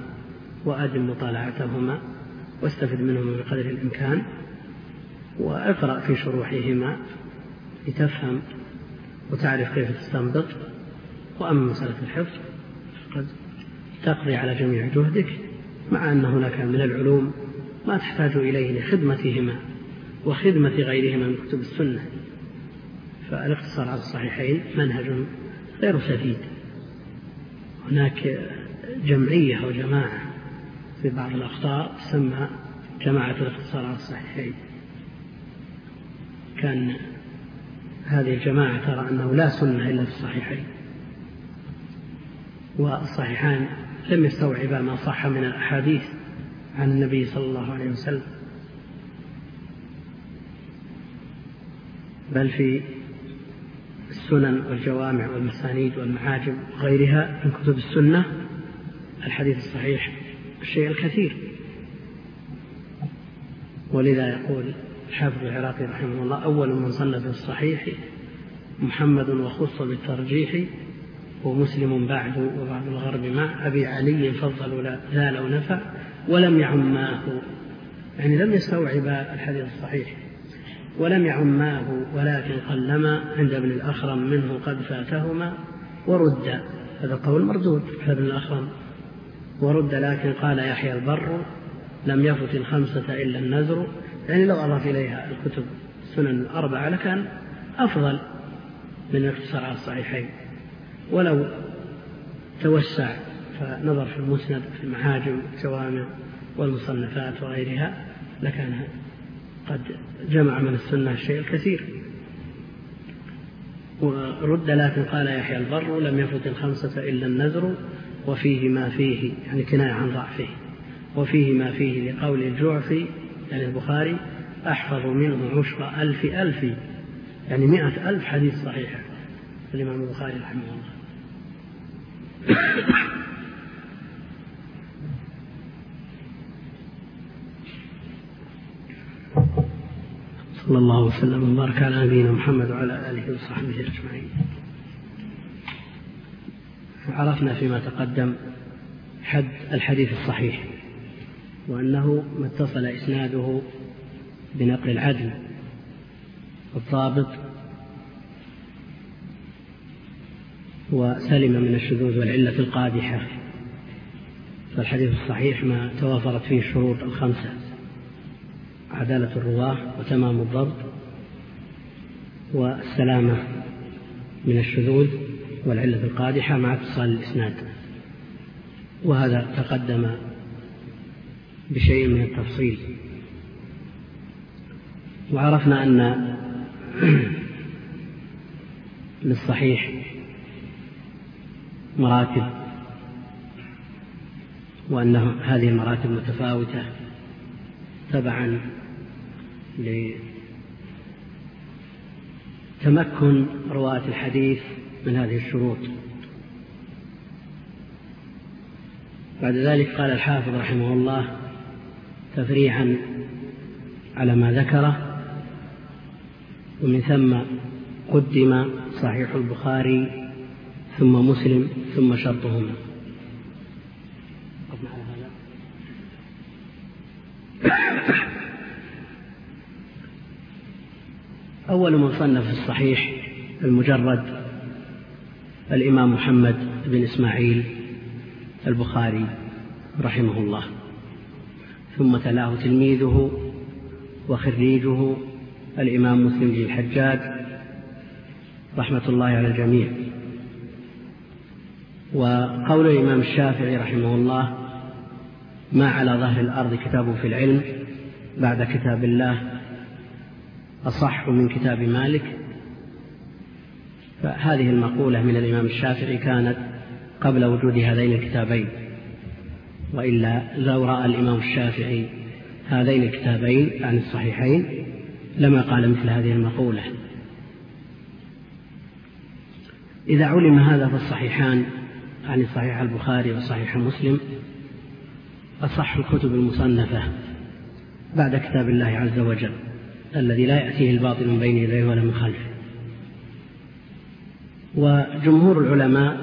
وأدم مطالعتهما واستفد منهما بقدر الإمكان وأقرأ في شروحهما لتفهم وتعرف كيف تستنبط. وأما مسألة الحفظ فقد تقضي على جميع جهدك مع أن هناك من العلوم ما تحتاج إليه لخدمتهما وخدمة غيرهما من كتب السنة. فالاقتصار على الصحيحين منهج غير سديد. هناك جمعية أو جماعة في بعض الأخطاء تسمى جماعة الاختصار على الصحيحين. كان هذه الجماعة ترى أنه لا سنة إلا في الصحيحين. والصحيحان لم يستوعبا ما صح من الأحاديث عن النبي صلى الله عليه وسلم. بل في السنن والجوامع والمسانيد والمعاجم وغيرها من كتب السنة الحديث الصحيح الشيء الكثير. ولذا يقول الحافظ العراقي رحمه الله أول من صنف الصحيح محمد وخص بالترجيح ومسلم بعد وبعد الغرب مع أبي علي فضلوا لا لو نفع ولم يعماه. يعني لم يستوعب الحديث الصحيح. ولم يعماه ولكن قلما عند ابن الأخرم منه قد فاتهما ورد. هذا قول مردود على ابن الأخرم. ورد لكن قال يحيى البر لم يفت الخمسة إلا النذر. يعني لو أضاف إليها الكتب السنن الأربعة لكان أفضل من الاقتصار على الصحيحين. ولو توسع فنظر في المسند في المعاجم والجوامع والمصنفات وغيرها لكان قد جمع من السنة الشيء الكثير ورد لكن قال يحيى البر لم يفت الخمسة إلا النذر وفيه ما فيه يعني كناية عن ضعفه. وفيه ما فيه لقول الجعفي يعني البخاري أحفظ منه عشر ألف ألف يعني مئة ألف حديث صحيح. الإمام البخاري رحمه الله. صلى الله وسلم وبارك على نبينا محمد وعلى آله وصحبه أجمعين. عرفنا فيما تقدم حد الحديث الصحيح وأنه ما اتصل إسناده بنقل العدل الضابط وسلم من الشذوذ والعلة القادحة. فالحديث الصحيح ما توافرت فيه الشروط الخمسة. عدالة الرواة وتمام الضبط والسلامة من الشذوذ والعلة القادحة مع اتصال الإسناد. وهذا تقدم بشيء من التفصيل. وعرفنا أن للصحيح مراتب وأن هذه المراتب متفاوتة تبعا لتمكن رواة الحديث من هذه الشروط. بعد ذلك قال الحافظ رحمه الله تفريعا على ما ذكره ومن ثم قدم صحيح البخاري ثم مسلم ثم شرطهما. أول من صنف الصحيح المجرد الإمام محمد بن إسماعيل البخاري رحمه الله. ثم تلاه تلميذه وخريجه الإمام مسلم بن الحجاج رحمة الله على الجميع. وقول الإمام الشافعي رحمه الله ما على ظهر الأرض كتاب في العلم بعد كتاب الله أصح من كتاب مالك. فهذه المقولة من الإمام الشافعي كانت قبل وجود هذين الكتابين وإلا لو رأى الإمام الشافعي هذين الكتابين عن الصحيحين لما قال مثل هذه المقولة. إذا علم هذا فالصحيحان عن صحيح البخاري وصحيح مسلم أصح الكتب المصنفة بعد كتاب الله عز وجل. الذي لا يأتيه الباطل من بين يديه ولا من خلفه. وجمهور العلماء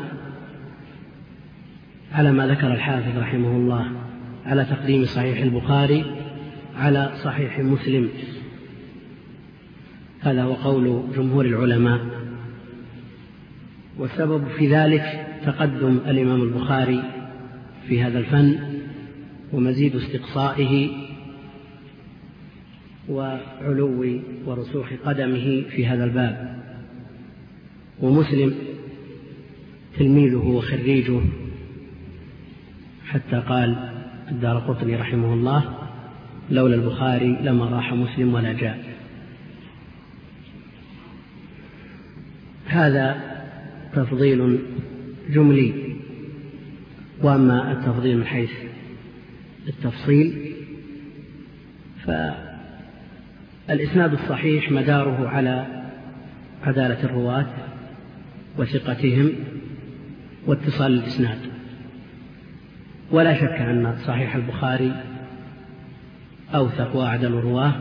على ما ذكر الحافظ رحمه الله على تقديم صحيح البخاري على صحيح مسلم. هذا هو قول جمهور العلماء. والسبب في ذلك تقدم الإمام البخاري في هذا الفن ومزيد استقصائه وعلو ورسوخ قدمه في هذا الباب. ومسلم تلميذه وخريجه. حتى قال الدار قطني رحمه الله لولا البخاري لما راح مسلم ولا جاء. هذا تفضيل جملي. وأما التفضيل من حيث التفصيل فالاسناد الصحيح مداره على عدالة الرواة وثقتهم واتصال الاسناد ولا شك أن صحيح البخاري أوثق وأعدل الرواة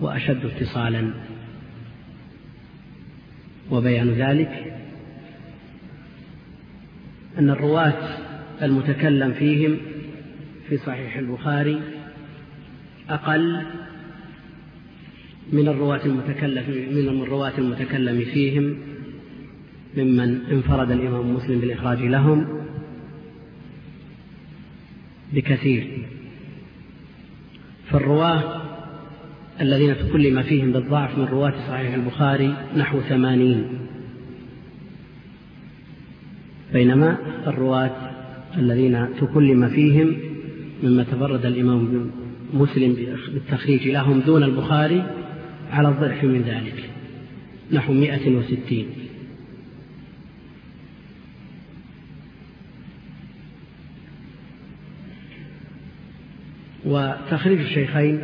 وأشد اتصالا. وبيان ذلك أن الرواة المتكلم فيهم في صحيح البخاري أقل من الرواة المتكلم من الرواة المتكلم فيهم ممن انفرد الإمام مسلم بالإخراج لهم بكثير. فالرواة الذين تكلم فيهم بالضعف من رواة صحيح البخاري نحو ثمانين. بينما الرواة الذين تكلم فيهم مما تفرد الإمام مسلم بالتخريج لهم دون البخاري على الضعف من ذلك. نحو مائة وستين. وتخريج الشيخين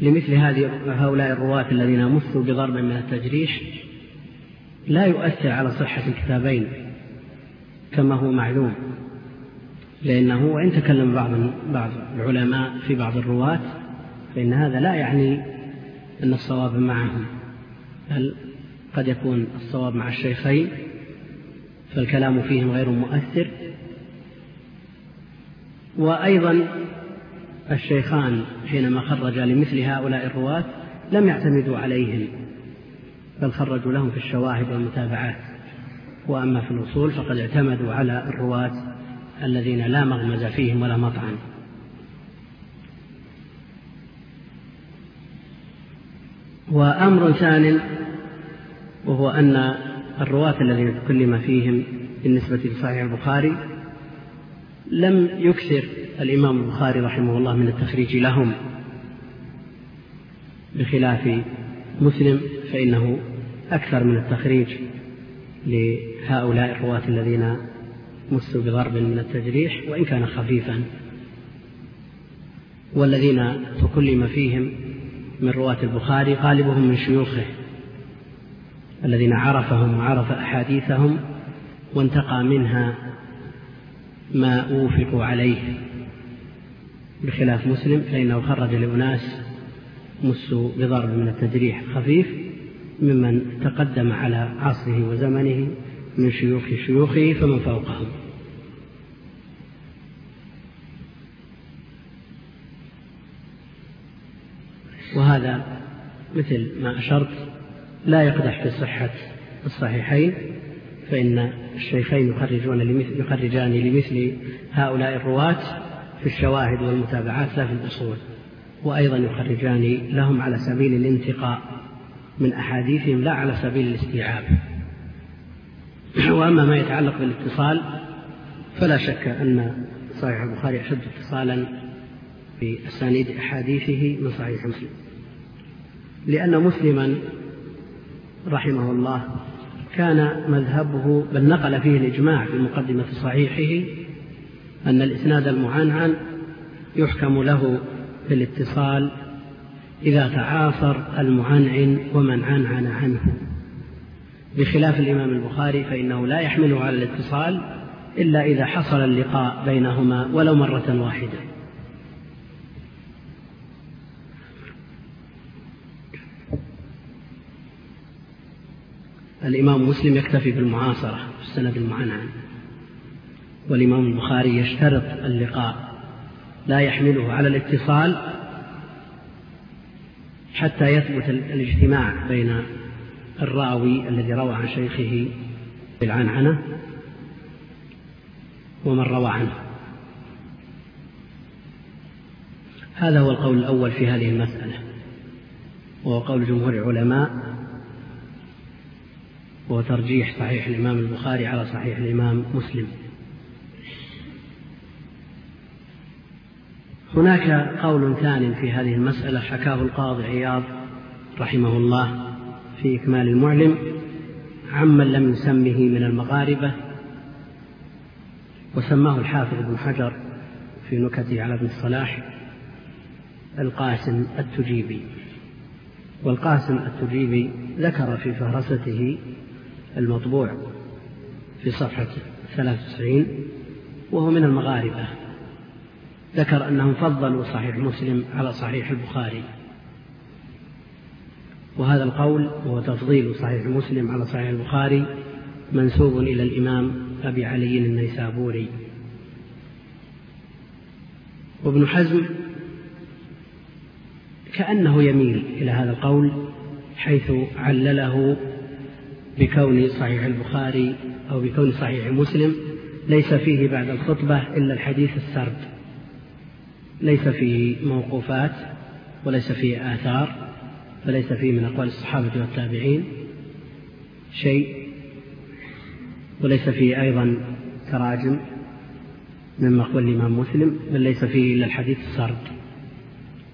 لمثل هذه هؤلاء الرواة الذين مسوا بضرب من التجريح لا يؤثر على صحة الكتابين كما هو معلوم لأنه وإن تكلم بعض بعض العلماء في بعض الرواة فإن هذا لا يعني أن الصواب معهم بل قد يكون الصواب مع الشيخين فالكلام فيهم غير مؤثر. وأيضا الشيخان حينما خرجا لمثل هؤلاء الرواة لم يعتمدوا عليهم بل خرجوا لهم في الشواهد والمتابعات. وأما في الأصول فقد اعتمدوا على الرواة الذين لا مغمز فيهم ولا مطعن. وأمر ثان وهو أن الرواة الذين تكلم فيهم بالنسبة لصحيح البخاري لم يكثر الإمام البخاري رحمه الله من التخريج لهم بخلاف مسلم فإنه أكثر من التخريج لهؤلاء الرواة الذين مسوا بضرب من التجريح وإن كان خفيفا والذين تكلم فيهم من رواة البخاري غالبهم من شيوخه الذين عرفهم وعرف أحاديثهم وانتقى منها ما أوفقوا عليه. بخلاف مسلم فإنه خرج لأناس مسوا بضرب من التجريح خفيف ممن تقدم على عصره وزمنه من شيوخ شيوخه فمن فوقهم. وهذا مثل ما أشرت لا يقدح في صحة الصحيحين فإن الشيخين يخرجون لمثل يخرجان لمثل هؤلاء الرواة في الشواهد والمتابعات لا في الأصول وأيضا يخرجان لهم على سبيل الانتقاء من أحاديثهم لا على سبيل الاستيعاب. وأما ما يتعلق بالاتصال فلا شك أن صحيح البخاري أشد اتصالا بأسانيد أحاديثه من صحيح مسلم. لأن مسلما رحمه الله كان مذهبه بل نقل فيه الإجماع في مقدمة صحيحه أن الإسناد المعنعن يحكم له بالاتصال إذا تعاصر المعنعن ومن عنعن عنه. بخلاف الإمام البخاري فإنه لا يحمله على الاتصال إلا إذا حصل اللقاء بينهما ولو مرة واحدة. الإمام مسلم يكتفي بالمعاصرة السند المعنعن والإمام البخاري يشترط اللقاء لا يحمله على الاتصال حتى يثبت الاجتماع بين الراوي الذي روى عن شيخه بالعنعنة ومن روى عنه. هذا هو القول الأول في هذه المسألة وهو قول جمهور العلماء وهو ترجيح صحيح الإمام البخاري على صحيح الإمام مسلم. هناك قول ثاني في هذه المسألة حكاه القاضي عياض رحمه الله في إكمال المعلم عمن لم يسمه من المغاربة وسماه الحافظ ابن حجر في نكته على ابن الصلاح القاسم التجيبي. والقاسم التجيبي ذكر في فهرسته المطبوع في صفحة 93 وهو من المغاربة. ذكر أنهم فضلوا صحيح مسلم على صحيح البخاري. وهذا القول هو تفضيل صحيح مسلم على صحيح البخاري منسوب إلى الإمام أبي علي النيسابوري. وابن حزم كأنه يميل إلى هذا القول حيث علله بكون صحيح البخاري أو بكون صحيح مسلم ليس فيه بعد الخطبة إلا الحديث السرد. ليس فيه موقوفات وليس فيه آثار فليس فيه من أقوال الصحابة والتابعين شيء وليس فيه أيضا تراجم مما قال الإمام مسلم بل ليس فيه إلا الحديث السرد.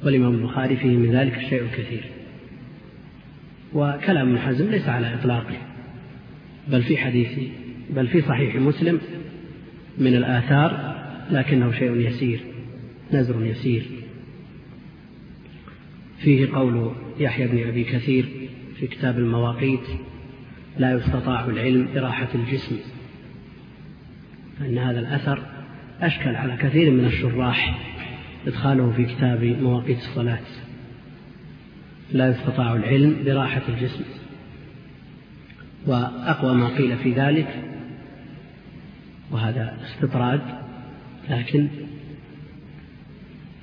والإمام البخاري فيه من ذلك الشيء الكثير. وكلام ابن حزم ليس على إطلاقه. بل في حديث بل في صحيح مسلم من الآثار لكنه شيء يسير نزر يسير. فيه قول يحيى بن أبي كثير في كتاب المواقيت لا يستطاع العلم براحة الجسم فإن هذا الأثر أشكل على كثير من الشراح إدخاله في كتاب مواقيت الصلاة. لا يستطاع العلم براحة الجسم وأقوى ما قيل في ذلك وهذا استطراد لكن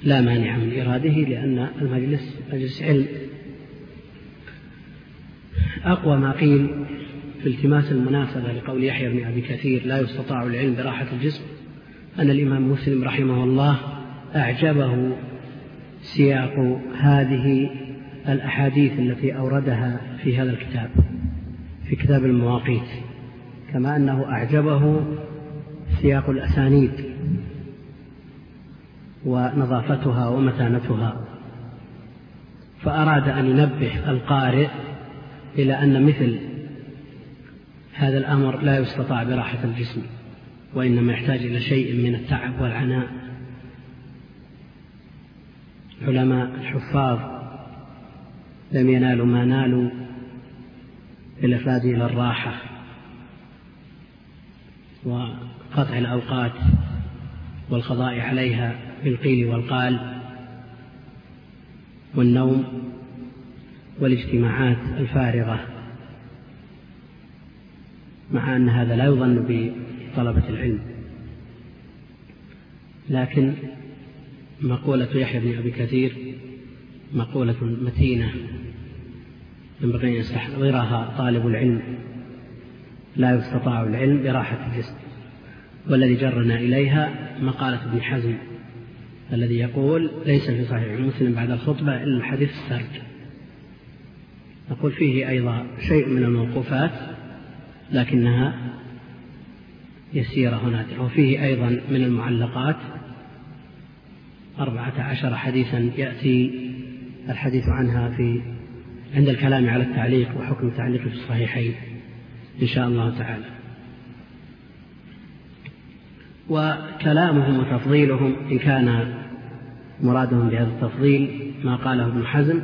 لا مانع من إراده لأن المجلس مجلس علم. أقوى ما قيل في التماس المناسبة لقول يحيى بن أبي كثير لا يستطاع العلم براحة الجسم. أن الإمام مسلم رحمه الله أعجبه سياق هذه الأحاديث التي أوردها في هذا الكتاب. في كتاب المواقيت كما أنه أعجبه سياق الأسانيد ونظافتها ومتانتها فأراد أن ينبه القارئ إلى أن مثل هذا الأمر لا يستطاع براحة الجسم وإنما يحتاج إلى شيء من التعب والعناء. علماء الحفاظ لم ينالوا ما نالوا بالإفراد إلى الراحة وقطع الأوقات والقضاء عليها بالقيل والقال والنوم والاجتماعات الفارغة مع أن هذا لا يظن بطلبة العلم. لكن مقولة يحيى بن أبي كثير مقولة متينة. ينبغي أن يستحضرها طالب العلم. لا يستطاع العلم براحة الجسم. والذي جرنا إليها مقالة ابن حزم الذي يقول ليس في صحيح مسلم بعد الخطبة إلا الحديث السرد. نقول فيه أيضا شيء من الموقوفات لكنها يسيرة هناك. وفيه أيضا من المعلقات أربعة عشر حديثا يأتي الحديث عنها في عند الكلام على التعليق وحكم التعليق في الصحيحين إن شاء الله تعالى. وكلامهم وتفضيلهم إن كان مرادهم بهذا التفضيل ما قاله ابن حزم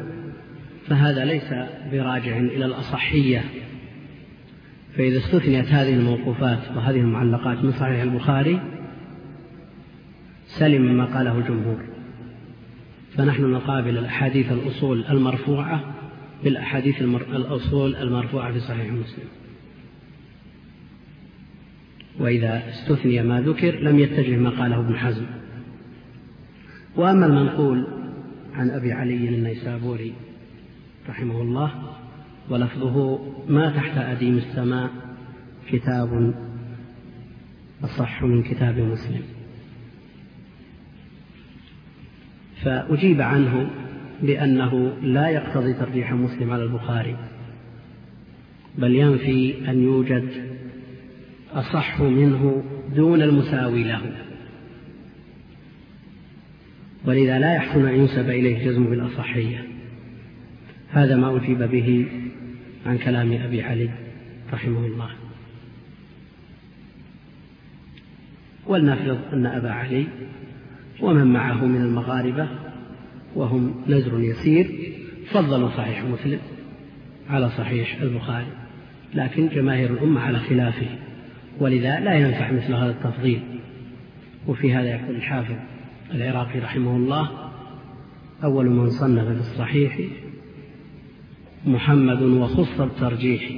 فهذا ليس براجع إلى الأصحية. فإذا استثنيت هذه الموقوفات وهذه المعلقات من صحيح البخاري سلم مما قاله الجمهور. فنحن نقابل الأحاديث الأصول المرفوعة بالأحاديث الأصول المرفوعة في صحيح مسلم. وإذا استثني ما ذكر لم يتجه ما قاله ابن حزم. وأما المنقول عن أبي علي النيسابوري رحمه الله ولفظه ما تحت أديم السماء كتاب أصح من كتاب مسلم. فأجيب عنه بأنه لا يقتضي ترجيح مسلم على البخاري بل ينفي أن يوجد أصح منه دون المساوي له. ولذا لا يحسن أن ينسب إليه جزم بالأصحية. هذا ما أجيب به عن كلام أبي علي رحمه الله. ولنفرض أن أبا علي ومن معه من المغاربة وهم نزر يسير فضلوا صحيح مسلم على صحيح البخاري لكن جماهير الأمة على خلافه ولذا لا ينفع مثل هذا التفضيل. وفي هذا يقول الحافظ العراقي رحمه الله أول من صنف في الصحيح محمد وخص الترجيح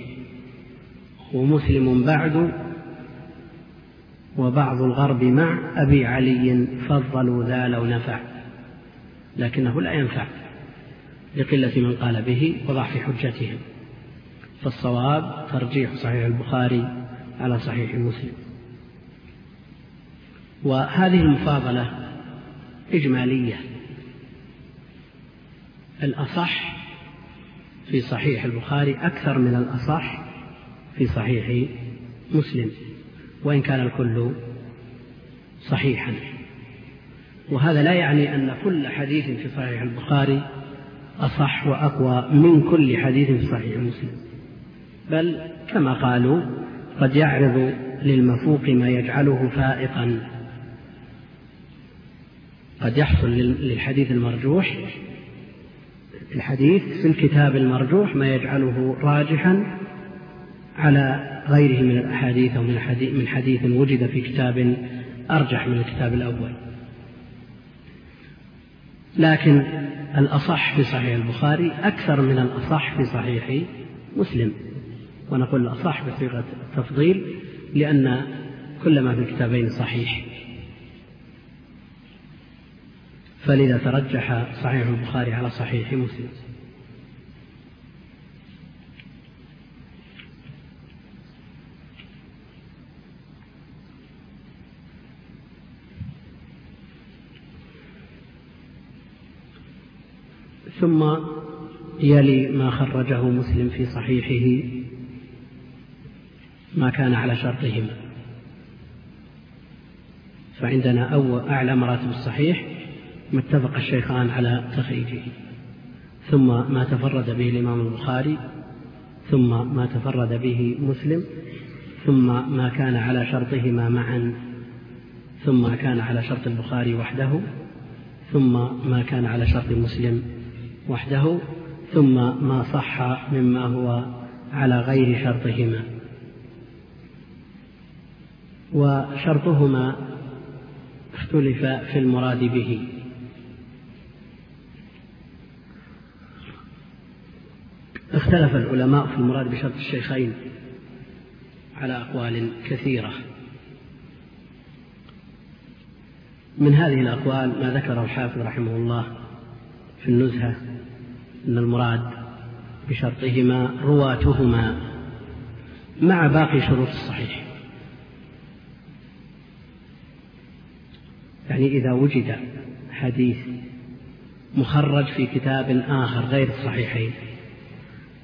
ومسلم بعد وبعض الغرب مع أبي علي فضلوا ذا لو نفع. لكنه لا ينفع لقلة من قال به وضعف حجتهم. فالصواب ترجيح صحيح البخاري على صحيح مسلم. وهذه المفاضلة إجمالية. الأصح في صحيح البخاري أكثر من الأصح في صحيح مسلم. وإن كان الكل صحيحا. وهذا لا يعني أن كل حديث في صحيح البخاري أصح وأقوى من كل حديث في صحيح مسلم. بل كما قالوا قد يعرض للمفوق ما يجعله فائقا. قد يحصل للحديث المرجوح الحديث في الكتاب المرجوح ما يجعله راجحا على غيره من الأحاديث أو من حديث, وجد في كتاب أرجح من الكتاب الأول. لكن الأصح في صحيح البخاري أكثر من الأصح في صحيح مسلم. ونقول الأصح بصيغة التفضيل لأن كل ما في الكتابين صحيح. فلذا ترجح صحيح البخاري على صحيح مسلم. ثم يلي ما خرجه مسلم في صحيحه ما كان على شرطهما. فعندنا أول أعلى مراتب الصحيح ما اتفق الشيخان على تخريجه. ثم ما تفرد به الإمام البخاري ثم ما تفرد به مسلم ثم ما كان على شرطهما معا ثم ما كان على شرط البخاري وحده ثم ما كان على شرط مسلم وحده ثم ما صح مما هو على غير شرطهما. وشرطهما اختلف في المراد به. اختلف العلماء في المراد بشرط الشيخين على أقوال كثيرة. من هذه الأقوال ما ذكره الحافظ رحمه الله في النزهة أن المراد بشرطهما رواتهما مع باقي شروط الصحيح. يعني إذا وجد حديث مخرج في كتاب آخر غير الصحيحين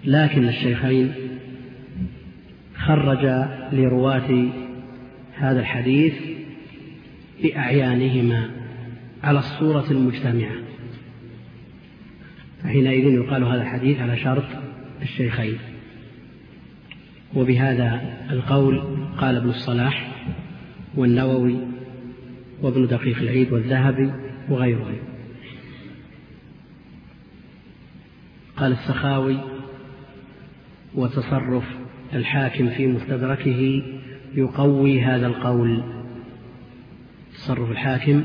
لكن الشيخين خرج لرواة هذا الحديث بأعيانهما على الصورة المجتمعة. فحينئذ يقال هذا الحديث على شرط الشيخين. وبهذا القول قال ابن الصلاح والنووي وابن دقيق العيد والذهبي وغيرهم. قال السخاوي وتصرف الحاكم في مستدركه يقوي هذا القول. تصرف الحاكم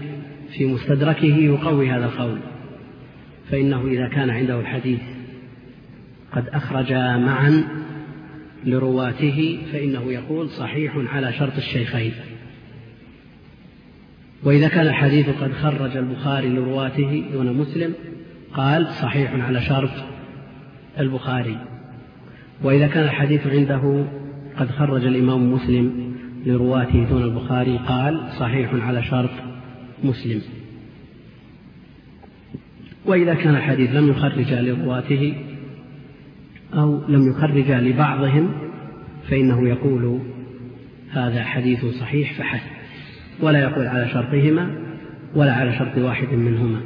في مستدركه يقوي هذا القول. فإنه إذا كان عنده الحديث قد أخرج معا لرواته فإنه يقول صحيح على شرط الشيخين. وإذا كان الحديث قد خرج البخاري لرواته دون مسلم قال صحيح على شرط البخاري. وإذا كان الحديث عنده قد خرج الإمام مسلم لرواته دون البخاري قال صحيح على شرط مسلم. وإذا كان الحديث لم يخرج لرواته أو لم يخرج لبعضهم فإنه يقول هذا حديث صحيح فحسب ولا يقول على شرطهما ولا على شرط واحد منهما.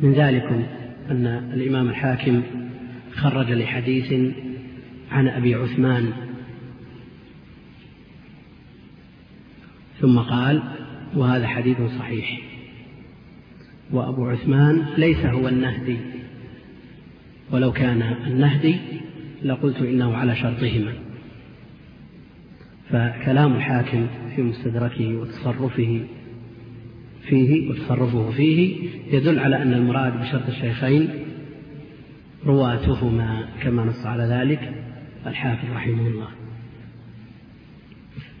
من ذلكم أن الإمام الحاكم خرج لحديث عن أبي عثمان ثم قال وهذا حديث صحيح. وأبو عثمان ليس هو النهدي ولو كان النهدي لقلت إنه على شرطهما. فكلام الحاكم في مستدركه وتصرفه فيه وتصرفه فيه يدل على أن المراد بشرط الشيخين رواتهما كما نص على ذلك الحافظ رحمه الله.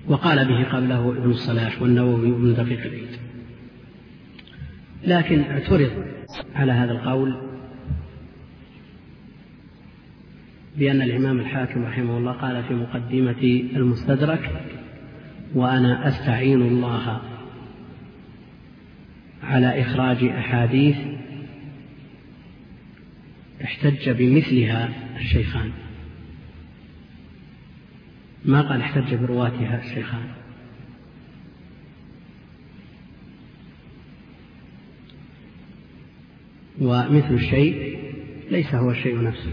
وقال به قبله ابن الصلاح والنووي وابن دقيق العيد. لكن اعترض على هذا القول بأن الإمام الحاكم رحمه الله قال في مقدمة المستدرك وأنا أستعين الله على إخراج أحاديث احتج بمثلها الشيخان. ما قال احتج برواتها الشيخان. ومثل الشيء ليس هو الشيء نفسه.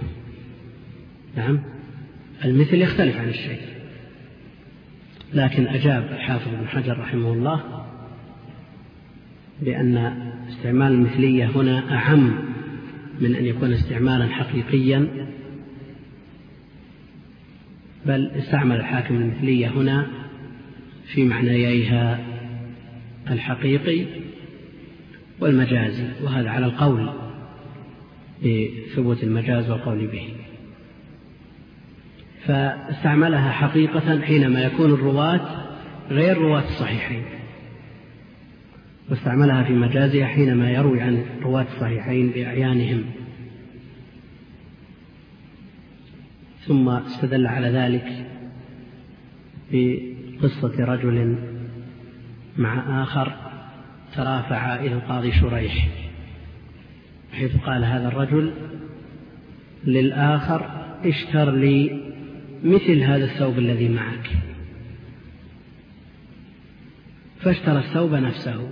نعم. المثل يختلف عن الشيء. لكن أجاب الحافظ بن حجر رحمه الله بأن استعمال المثلية هنا أعم من أن يكون استعمالا حقيقيا بل استعمل الحاكم المثلية هنا في معنييها الحقيقي والمجازي وهذا على القول بثبوت المجاز والقول به. فاستعملها حقيقة حينما يكون الرواة غير رواة الصحيحين. واستعملها في مجازها حينما يروي عن رواة الصحيحين بأعيانهم. ثم استدل على ذلك بقصة رجل مع آخر ترافع إلى القاضي شريح حيث قال هذا الرجل للآخر اشتر لي مثل هذا الثوب الذي معك. فاشترى الثوب نفسه.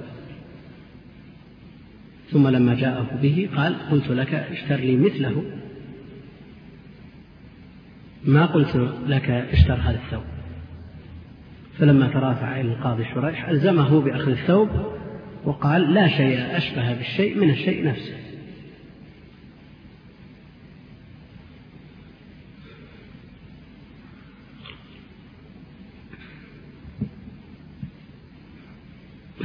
ثم لما جاءه به قال قلت لك اشتر لي مثله. ما قلت لك اشتر هذا الثوب. فلما ترافع إلى القاضي شريح ألزمه بأخذ الثوب وقال لا شيء أشبه بالشيء من الشيء نفسه.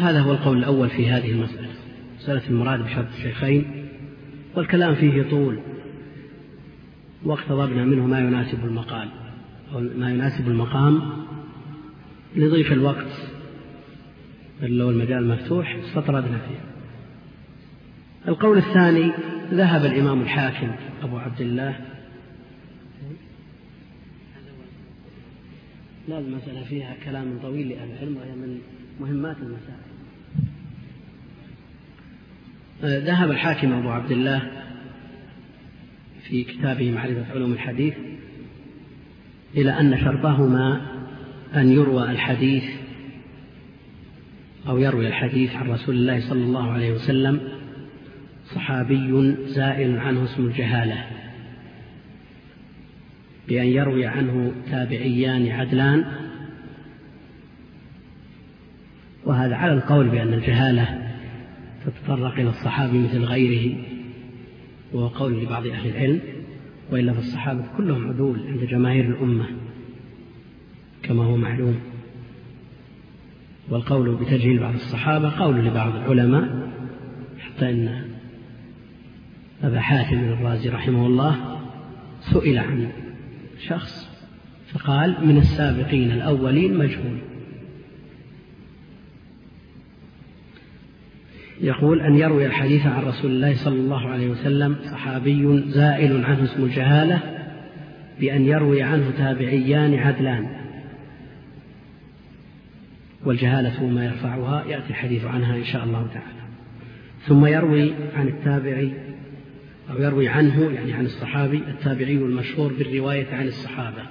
هذا هو القول الأول في هذه المسألة. مسألة المراد بشرط الشيخين والكلام فيه طول. واقتضبنا منه ما يناسب المقال أو ما يناسب المقام لضيف الوقت. لو المجال مفتوح استطردنا فيه. القول الثاني ذهب الإمام الحاكم أبو عبد الله. لا المسألة فيها كلام طويل لأهل العلم وهي من مهمات المسائل. ذهب الحاكم أبو عبد الله في كتابه معرفة علوم الحديث إلى أن شرطهما أن يروى الحديث أو يروي الحديث عن رسول الله صلى الله عليه وسلم صحابي زائل عنه اسم الجهالة بأن يروي عنه تابعيان عدلان. وهذا على القول بأن الجهالة تتطرق إلى الصحابي مثل غيره. وهو قول لبعض أهل العلم وإلا فالصحابة كلهم عدول عند جماهير الأمة كما هو معلوم. والقول بتجهيل بعض الصحابة قول لبعض العلماء حتى إن أبا حاتم الرازي رحمه الله سئل عن شخص فقال من السابقين الأولين مجهول. يقول أن يروي الحديث عن رسول الله صلى الله عليه وسلم صحابي زائل عنه اسم الجهالة بأن يروي عنه تابعيان عدلان. والجهالة ما يرفعها يأتي الحديث عنها إن شاء الله تعالى. ثم يروي عن التابعي أو يروي عنه يعني عن الصحابي التابعي المشهور بالرواية عن الصحابة.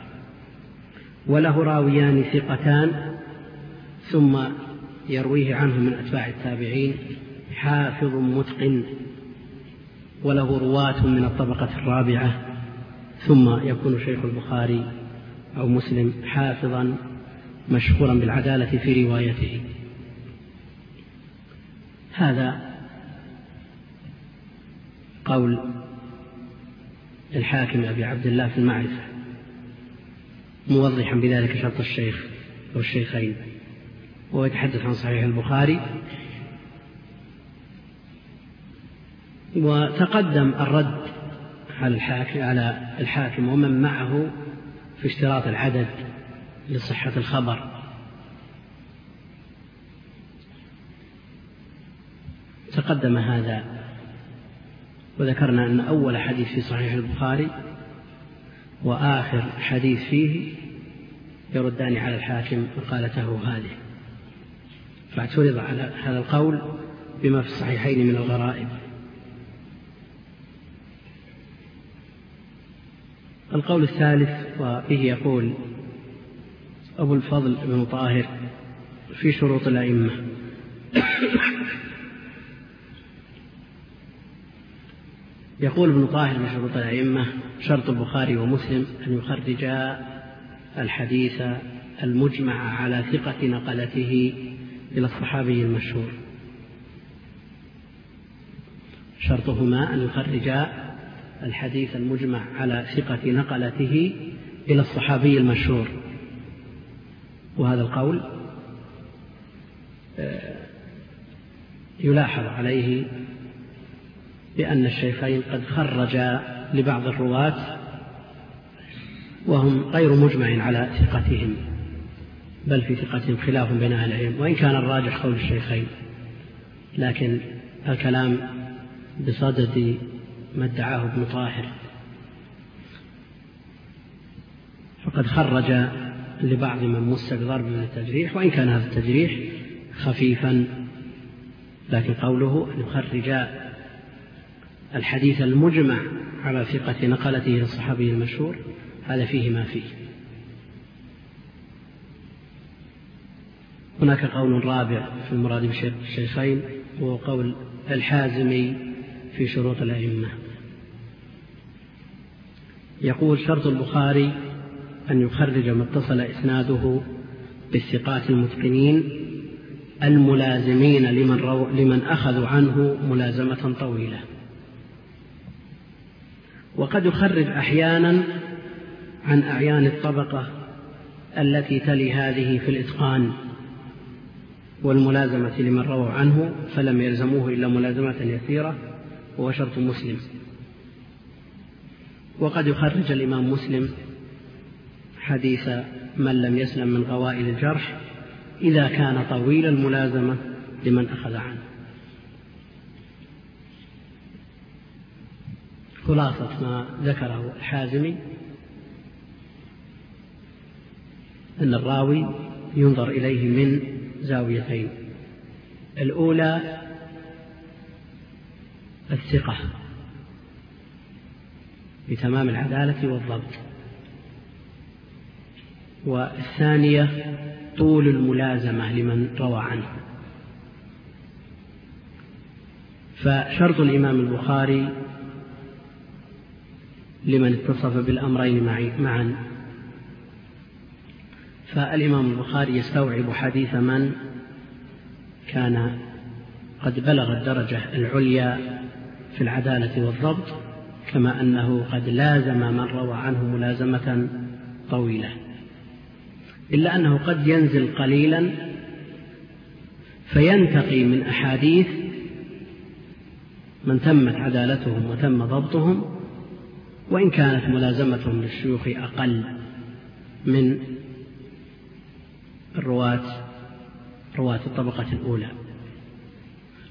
وله راويان ثقتان ثم يرويه عنه من أتباع التابعين حافظ متقن وله رواة من الطبقة الرابعة ثم يكون شيخ البخاري أو مسلم حافظا مشهورا بالعدالة في روايته. هذا قول الحاكم أبي عبد الله في المعرفة موضحا بذلك شرط الشيخ والشيخين وهو يتحدث عن صحيح البخاري. وتقدم الرد على الحاكم على الحاكم ومن معه في اشتراط العدد لصحة الخبر. تقدم هذا وذكرنا أن أول حديث في صحيح البخاري وآخر حديث فيه يردان على الحاكم مقالته هذه. فاعترض على هذا القول بما في الصحيحين من الغرائب. القول الثالث وبه يقول أبو الفضل بن طاهر في شروط الأئمة. يقول ابن طاهر من شروط الأئمة شرط البخاري ومسلم أن يخرجا الحديث المجمع على ثقة نقلته إلى الصحابي المشهور. شرطهما أن يخرجا الحديث المجمع على ثقة نقلته إلى الصحابي المشهور. وهذا القول آه، يلاحظ عليه بأن الشيخين قد خرجا لبعض الرواة وهم غير مجمع على ثقتهم بل في ثقتهم خلاف بين أهل العلم وإن كان الراجح قول الشيخين. لكن الكلام بصدد ما ادعاه ابن طاهر. فقد خرج لبعض من مس بضرب من التجريح وإن كان هذا التجريح خفيفا لكن قوله أن يخرج الحديث المجمع على ثقة نقلته للصحابي المشهور هذا فيه ما فيه. هناك قول رابع في المراد بالشيخين وهو قول الحازمي في شروط الأئمة. يقول شرط البخاري أن يخرج ما اتصل إسناده بالثقات المتقنين الملازمين لمن, رو لمن أخذوا عنه ملازمة طويلة. وقد يخرج أحيانا عن أعيان الطبقة التي تلي هذه في الإتقان والملازمة لمن رووا عنه فلم يلزموه إلا ملازمة يسيرة. وهو شرط مسلم. وقد يخرج الإمام مسلم حديث من لم يسلم من غوائل الجرح إذا كان طويل الملازمة لمن أخذ عنه. خلاصة ما ذكره الحازمي أن الراوي ينظر إليه من زاويتين. الأولى الثقة بتمام العدالة والضبط. والثانية طول الملازمة لمن روى عنه. فشرط الإمام البخاري لمن اتصف بالأمرين معا. فالإمام البخاري يستوعب حديث من كان قد بلغ الدرجة العليا في العدالة والضبط كما أنه قد لازم من روى عنه ملازمة طويلة. إلا أنه قد ينزل قليلا فينتقي من أحاديث من تمت عدالتهم وتم ضبطهم وإن كانت ملازمتهم للشيوخ أقل من الرواة رواة الطبقة الأولى.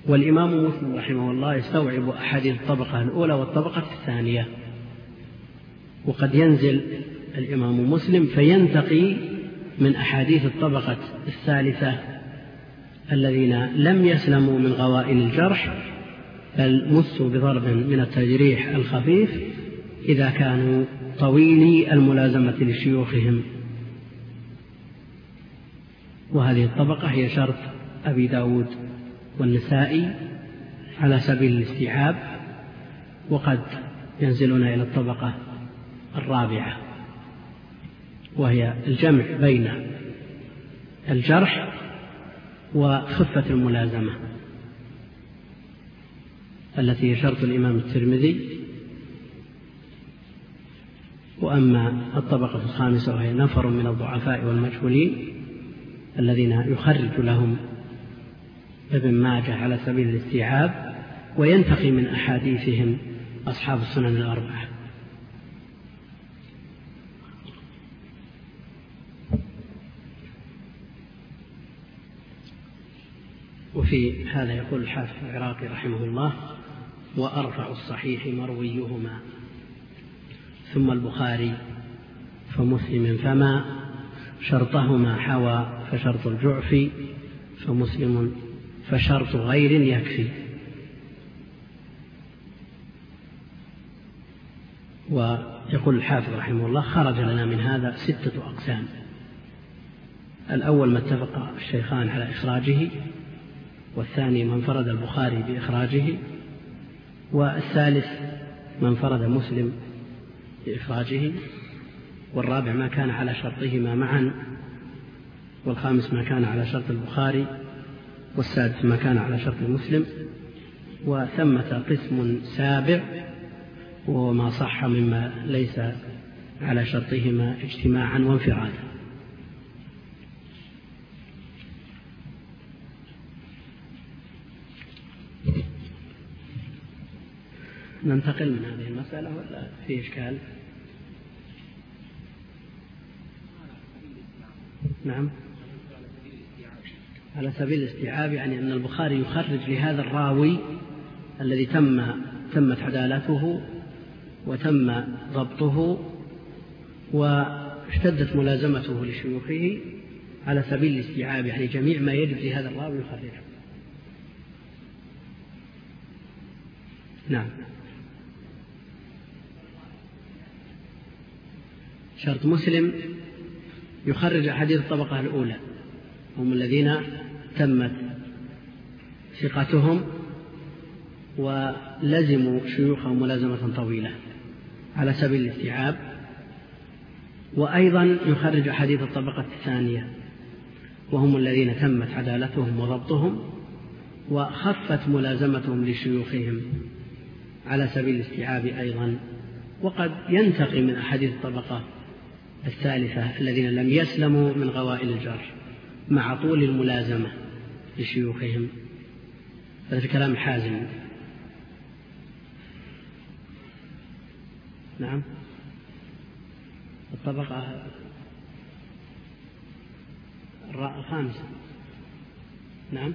والإمام مسلم رحمه الله يستوعب أحاديث الطبقة الأولى والطبقة الثانية. وقد ينزل الإمام مسلم فينتقي من أحاديث الطبقة الثالثة الذين لم يسلموا من غوائل الجرح بل مسوا بضرب من التجريح الخفيف إذا كانوا طويلي الملازمة لشيوخهم. وهذه الطبقة هي شرط أبي داود. والنسائي على سبيل الاستيعاب وقد ينزلون إلى الطبقة الرابعة وهي الجمع بين الجرح وخفة الملازمة التي هي شرط الإمام الترمذي. وأما الطبقة الخامسة وهي نفر من الضعفاء والمجهولين الذين يخرج لهم ابن ماجه على سبيل الاستيعاب وينتقي من أحاديثهم أصحاب السنن الأربعة. وفي هذا يقول الحافظ العراقي رحمه الله وأرفع الصحيح مرويهما. ثم البخاري فمسلم فما شرطهما حوى فشرط الجعف فمسلم فشرط غير يكفي. ويقول الحافظ رحمه الله خرج لنا من هذا ستة أقسام. الأول ما اتفق الشيخان على إخراجه والثاني ما انفرد البخاري بإخراجه والثالث ما انفرد مسلم بإخراجه والرابع ما كان على شرطهما معا والخامس ما كان على شرط البخاري والسادس ما كان على شرط مسلم وثمة قسم سابع وهو ما صح مما ليس على شرطهما اجتماعا وانفرادا ننتقل من هذه المسألة ولا في إشكال؟ نعم. على سبيل الاستيعاب يعني أن البخاري يخرج لهذا الراوي الذي تم تمت عدالته وتم ضبطه واشتدت ملازمته لشيوخه على سبيل الاستيعاب يعني جميع ما يجب لهذا الراوي يخرجه. نعم. شرط مسلم يخرج أحاديث الطبقة الأولى. هم الذين تمت ثقتهم ولزموا شيوخهم ملازمة طويلة على سبيل الاستيعاب. وأيضا يخرج أحاديث الطبقة الثانية وهم الذين تمت عدالتهم وضبطهم وخفت ملازمتهم لشيوخهم على سبيل الاستيعاب أيضا. وقد ينتقي من أحاديث الطبقة الثالثة الذين لم يسلموا من غوائل الجرح. مع طول الملازمة لشيوخهم. هذا في كلام حازم. نعم. الطبقة الخامسة. نعم.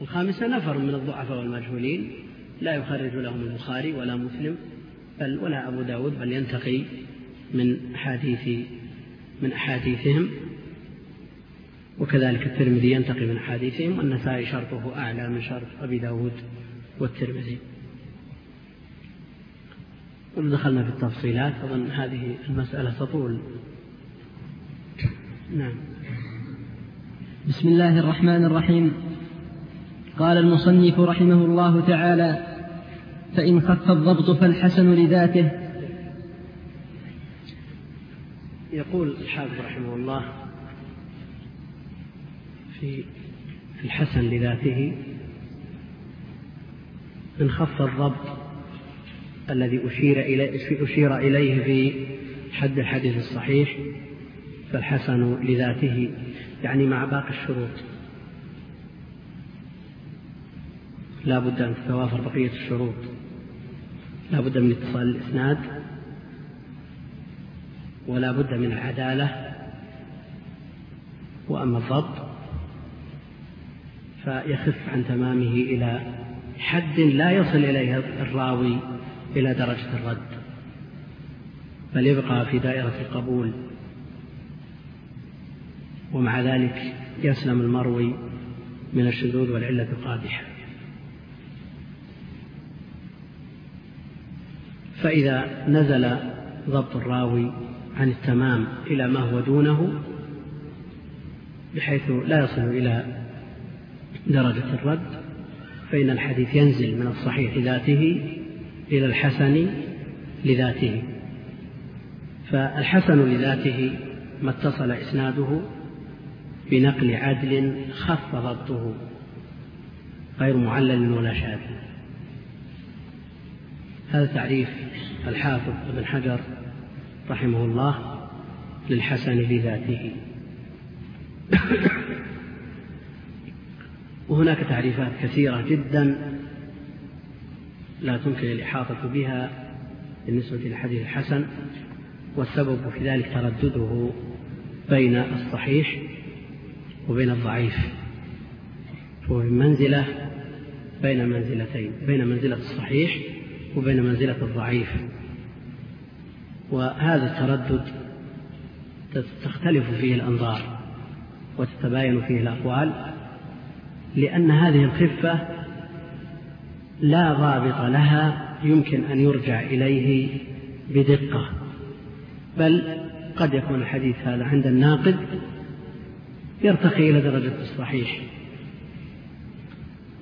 الخامسة نفر من الضعفاء والمجهولين. لا يخرج لهم البخاري ولا مسلم بل ولا أبو داود بل ينتقي من أحاديث من أحاديثهم. وكذلك الترمذي ينتقي من أحاديثهم والنسائي شرطه أعلى من شرط أبي داود والترمذي. دخلنا في التفصيلات أظن هذه المسألة تطول. نعم. بسم الله الرحمن الرحيم. قال المصنف رحمه الله تعالى فإن خف الضبط فالحسن لذاته. يقول الحافظ رحمه الله في الحسن لذاته إن خف الضبط الذي أشير إليه, أشير إليه في حد الحديث الصحيح فالحسن لذاته يعني مع باقي الشروط. لا بد أن تتوافر بقية الشروط. لا بد من اتصال الإسناد ولا بد من العدالة وأما الضبط فيخف عن تمامه إلى حد لا يصل إليه الراوي إلى درجة الرد بل يبقى في دائرة القبول. ومع ذلك يسلم المروي من الشذوذ والعلة القادحة. فإذا نزل ضبط الراوي عن التمام إلى ما هو دونه بحيث لا يصل إلى درجة الرد فإن الحديث ينزل من الصحيح ذاته إلى الحسن لذاته. فالحسن لذاته ما اتصل إسناده بنقل عدل خف ضبطه غير معلل ولا شاذ. هذا تعريف الحافظ ابن حجر رحمه الله للحسن لذاته. وهناك تعريفات كثيرة جدا لا تمكن الإحاطة بها بالنسبة للحديث الحسن والسبب في ذلك تردده بين الصحيح وبين الضعيف فهو في منزلة بين منزلتين بين منزلة الصحيح وبين منزلة الضعيف. وهذا التردد تختلف فيه الأنظار وتتباين فيه الأقوال لأن هذه الخفة لا ضابط لها يمكن أن يرجع إليه بدقة. بل قد يكون الحديث هذا عند الناقد يرتقي إلى درجة الصحيح.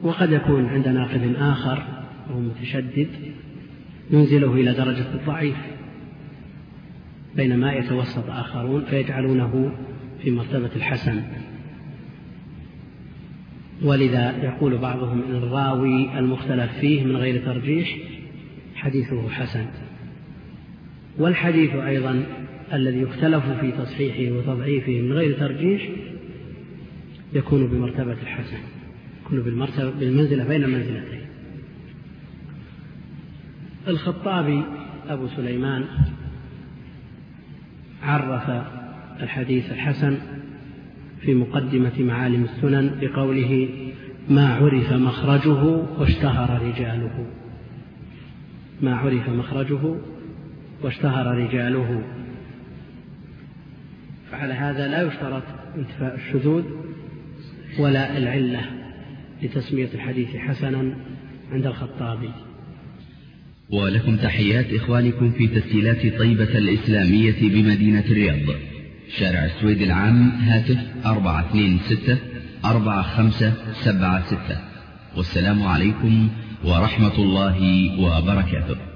وقد يكون عند ناقد آخر وهو متشدد ينزله إلى درجة الضعيف بينما يتوسط آخرون فيجعلونه في مرتبة الحسن. ولذا يقول بعضهم إن الراوي المختلف فيه من غير ترجيح حديثه حسن. والحديث أيضا الذي يختلف في تصحيحه وتضعيفه من غير ترجيح يكون بمرتبة الحسن يكون بالمرتبة بالمنزلة بين المنزلتين. الخطابي أبو سليمان عرف الحديث الحسن في مقدمة معالم السنن بقوله ما عرف مخرجه واشتهر رجاله ما عرف مخرجه واشتهر رجاله. فعلى هذا لا يشترط انتفاء الشذوذ ولا العلة لتسمية الحديث حسنا عند الخطابي ولكم تحيات إخوانكم في تسجيلات طيبة الإسلامية بمدينة الرياض. شارع السويد العام هاتف أربعة اثنين ستة أربعة خمسة سبعة ستة. والسلام عليكم ورحمة الله وبركاته.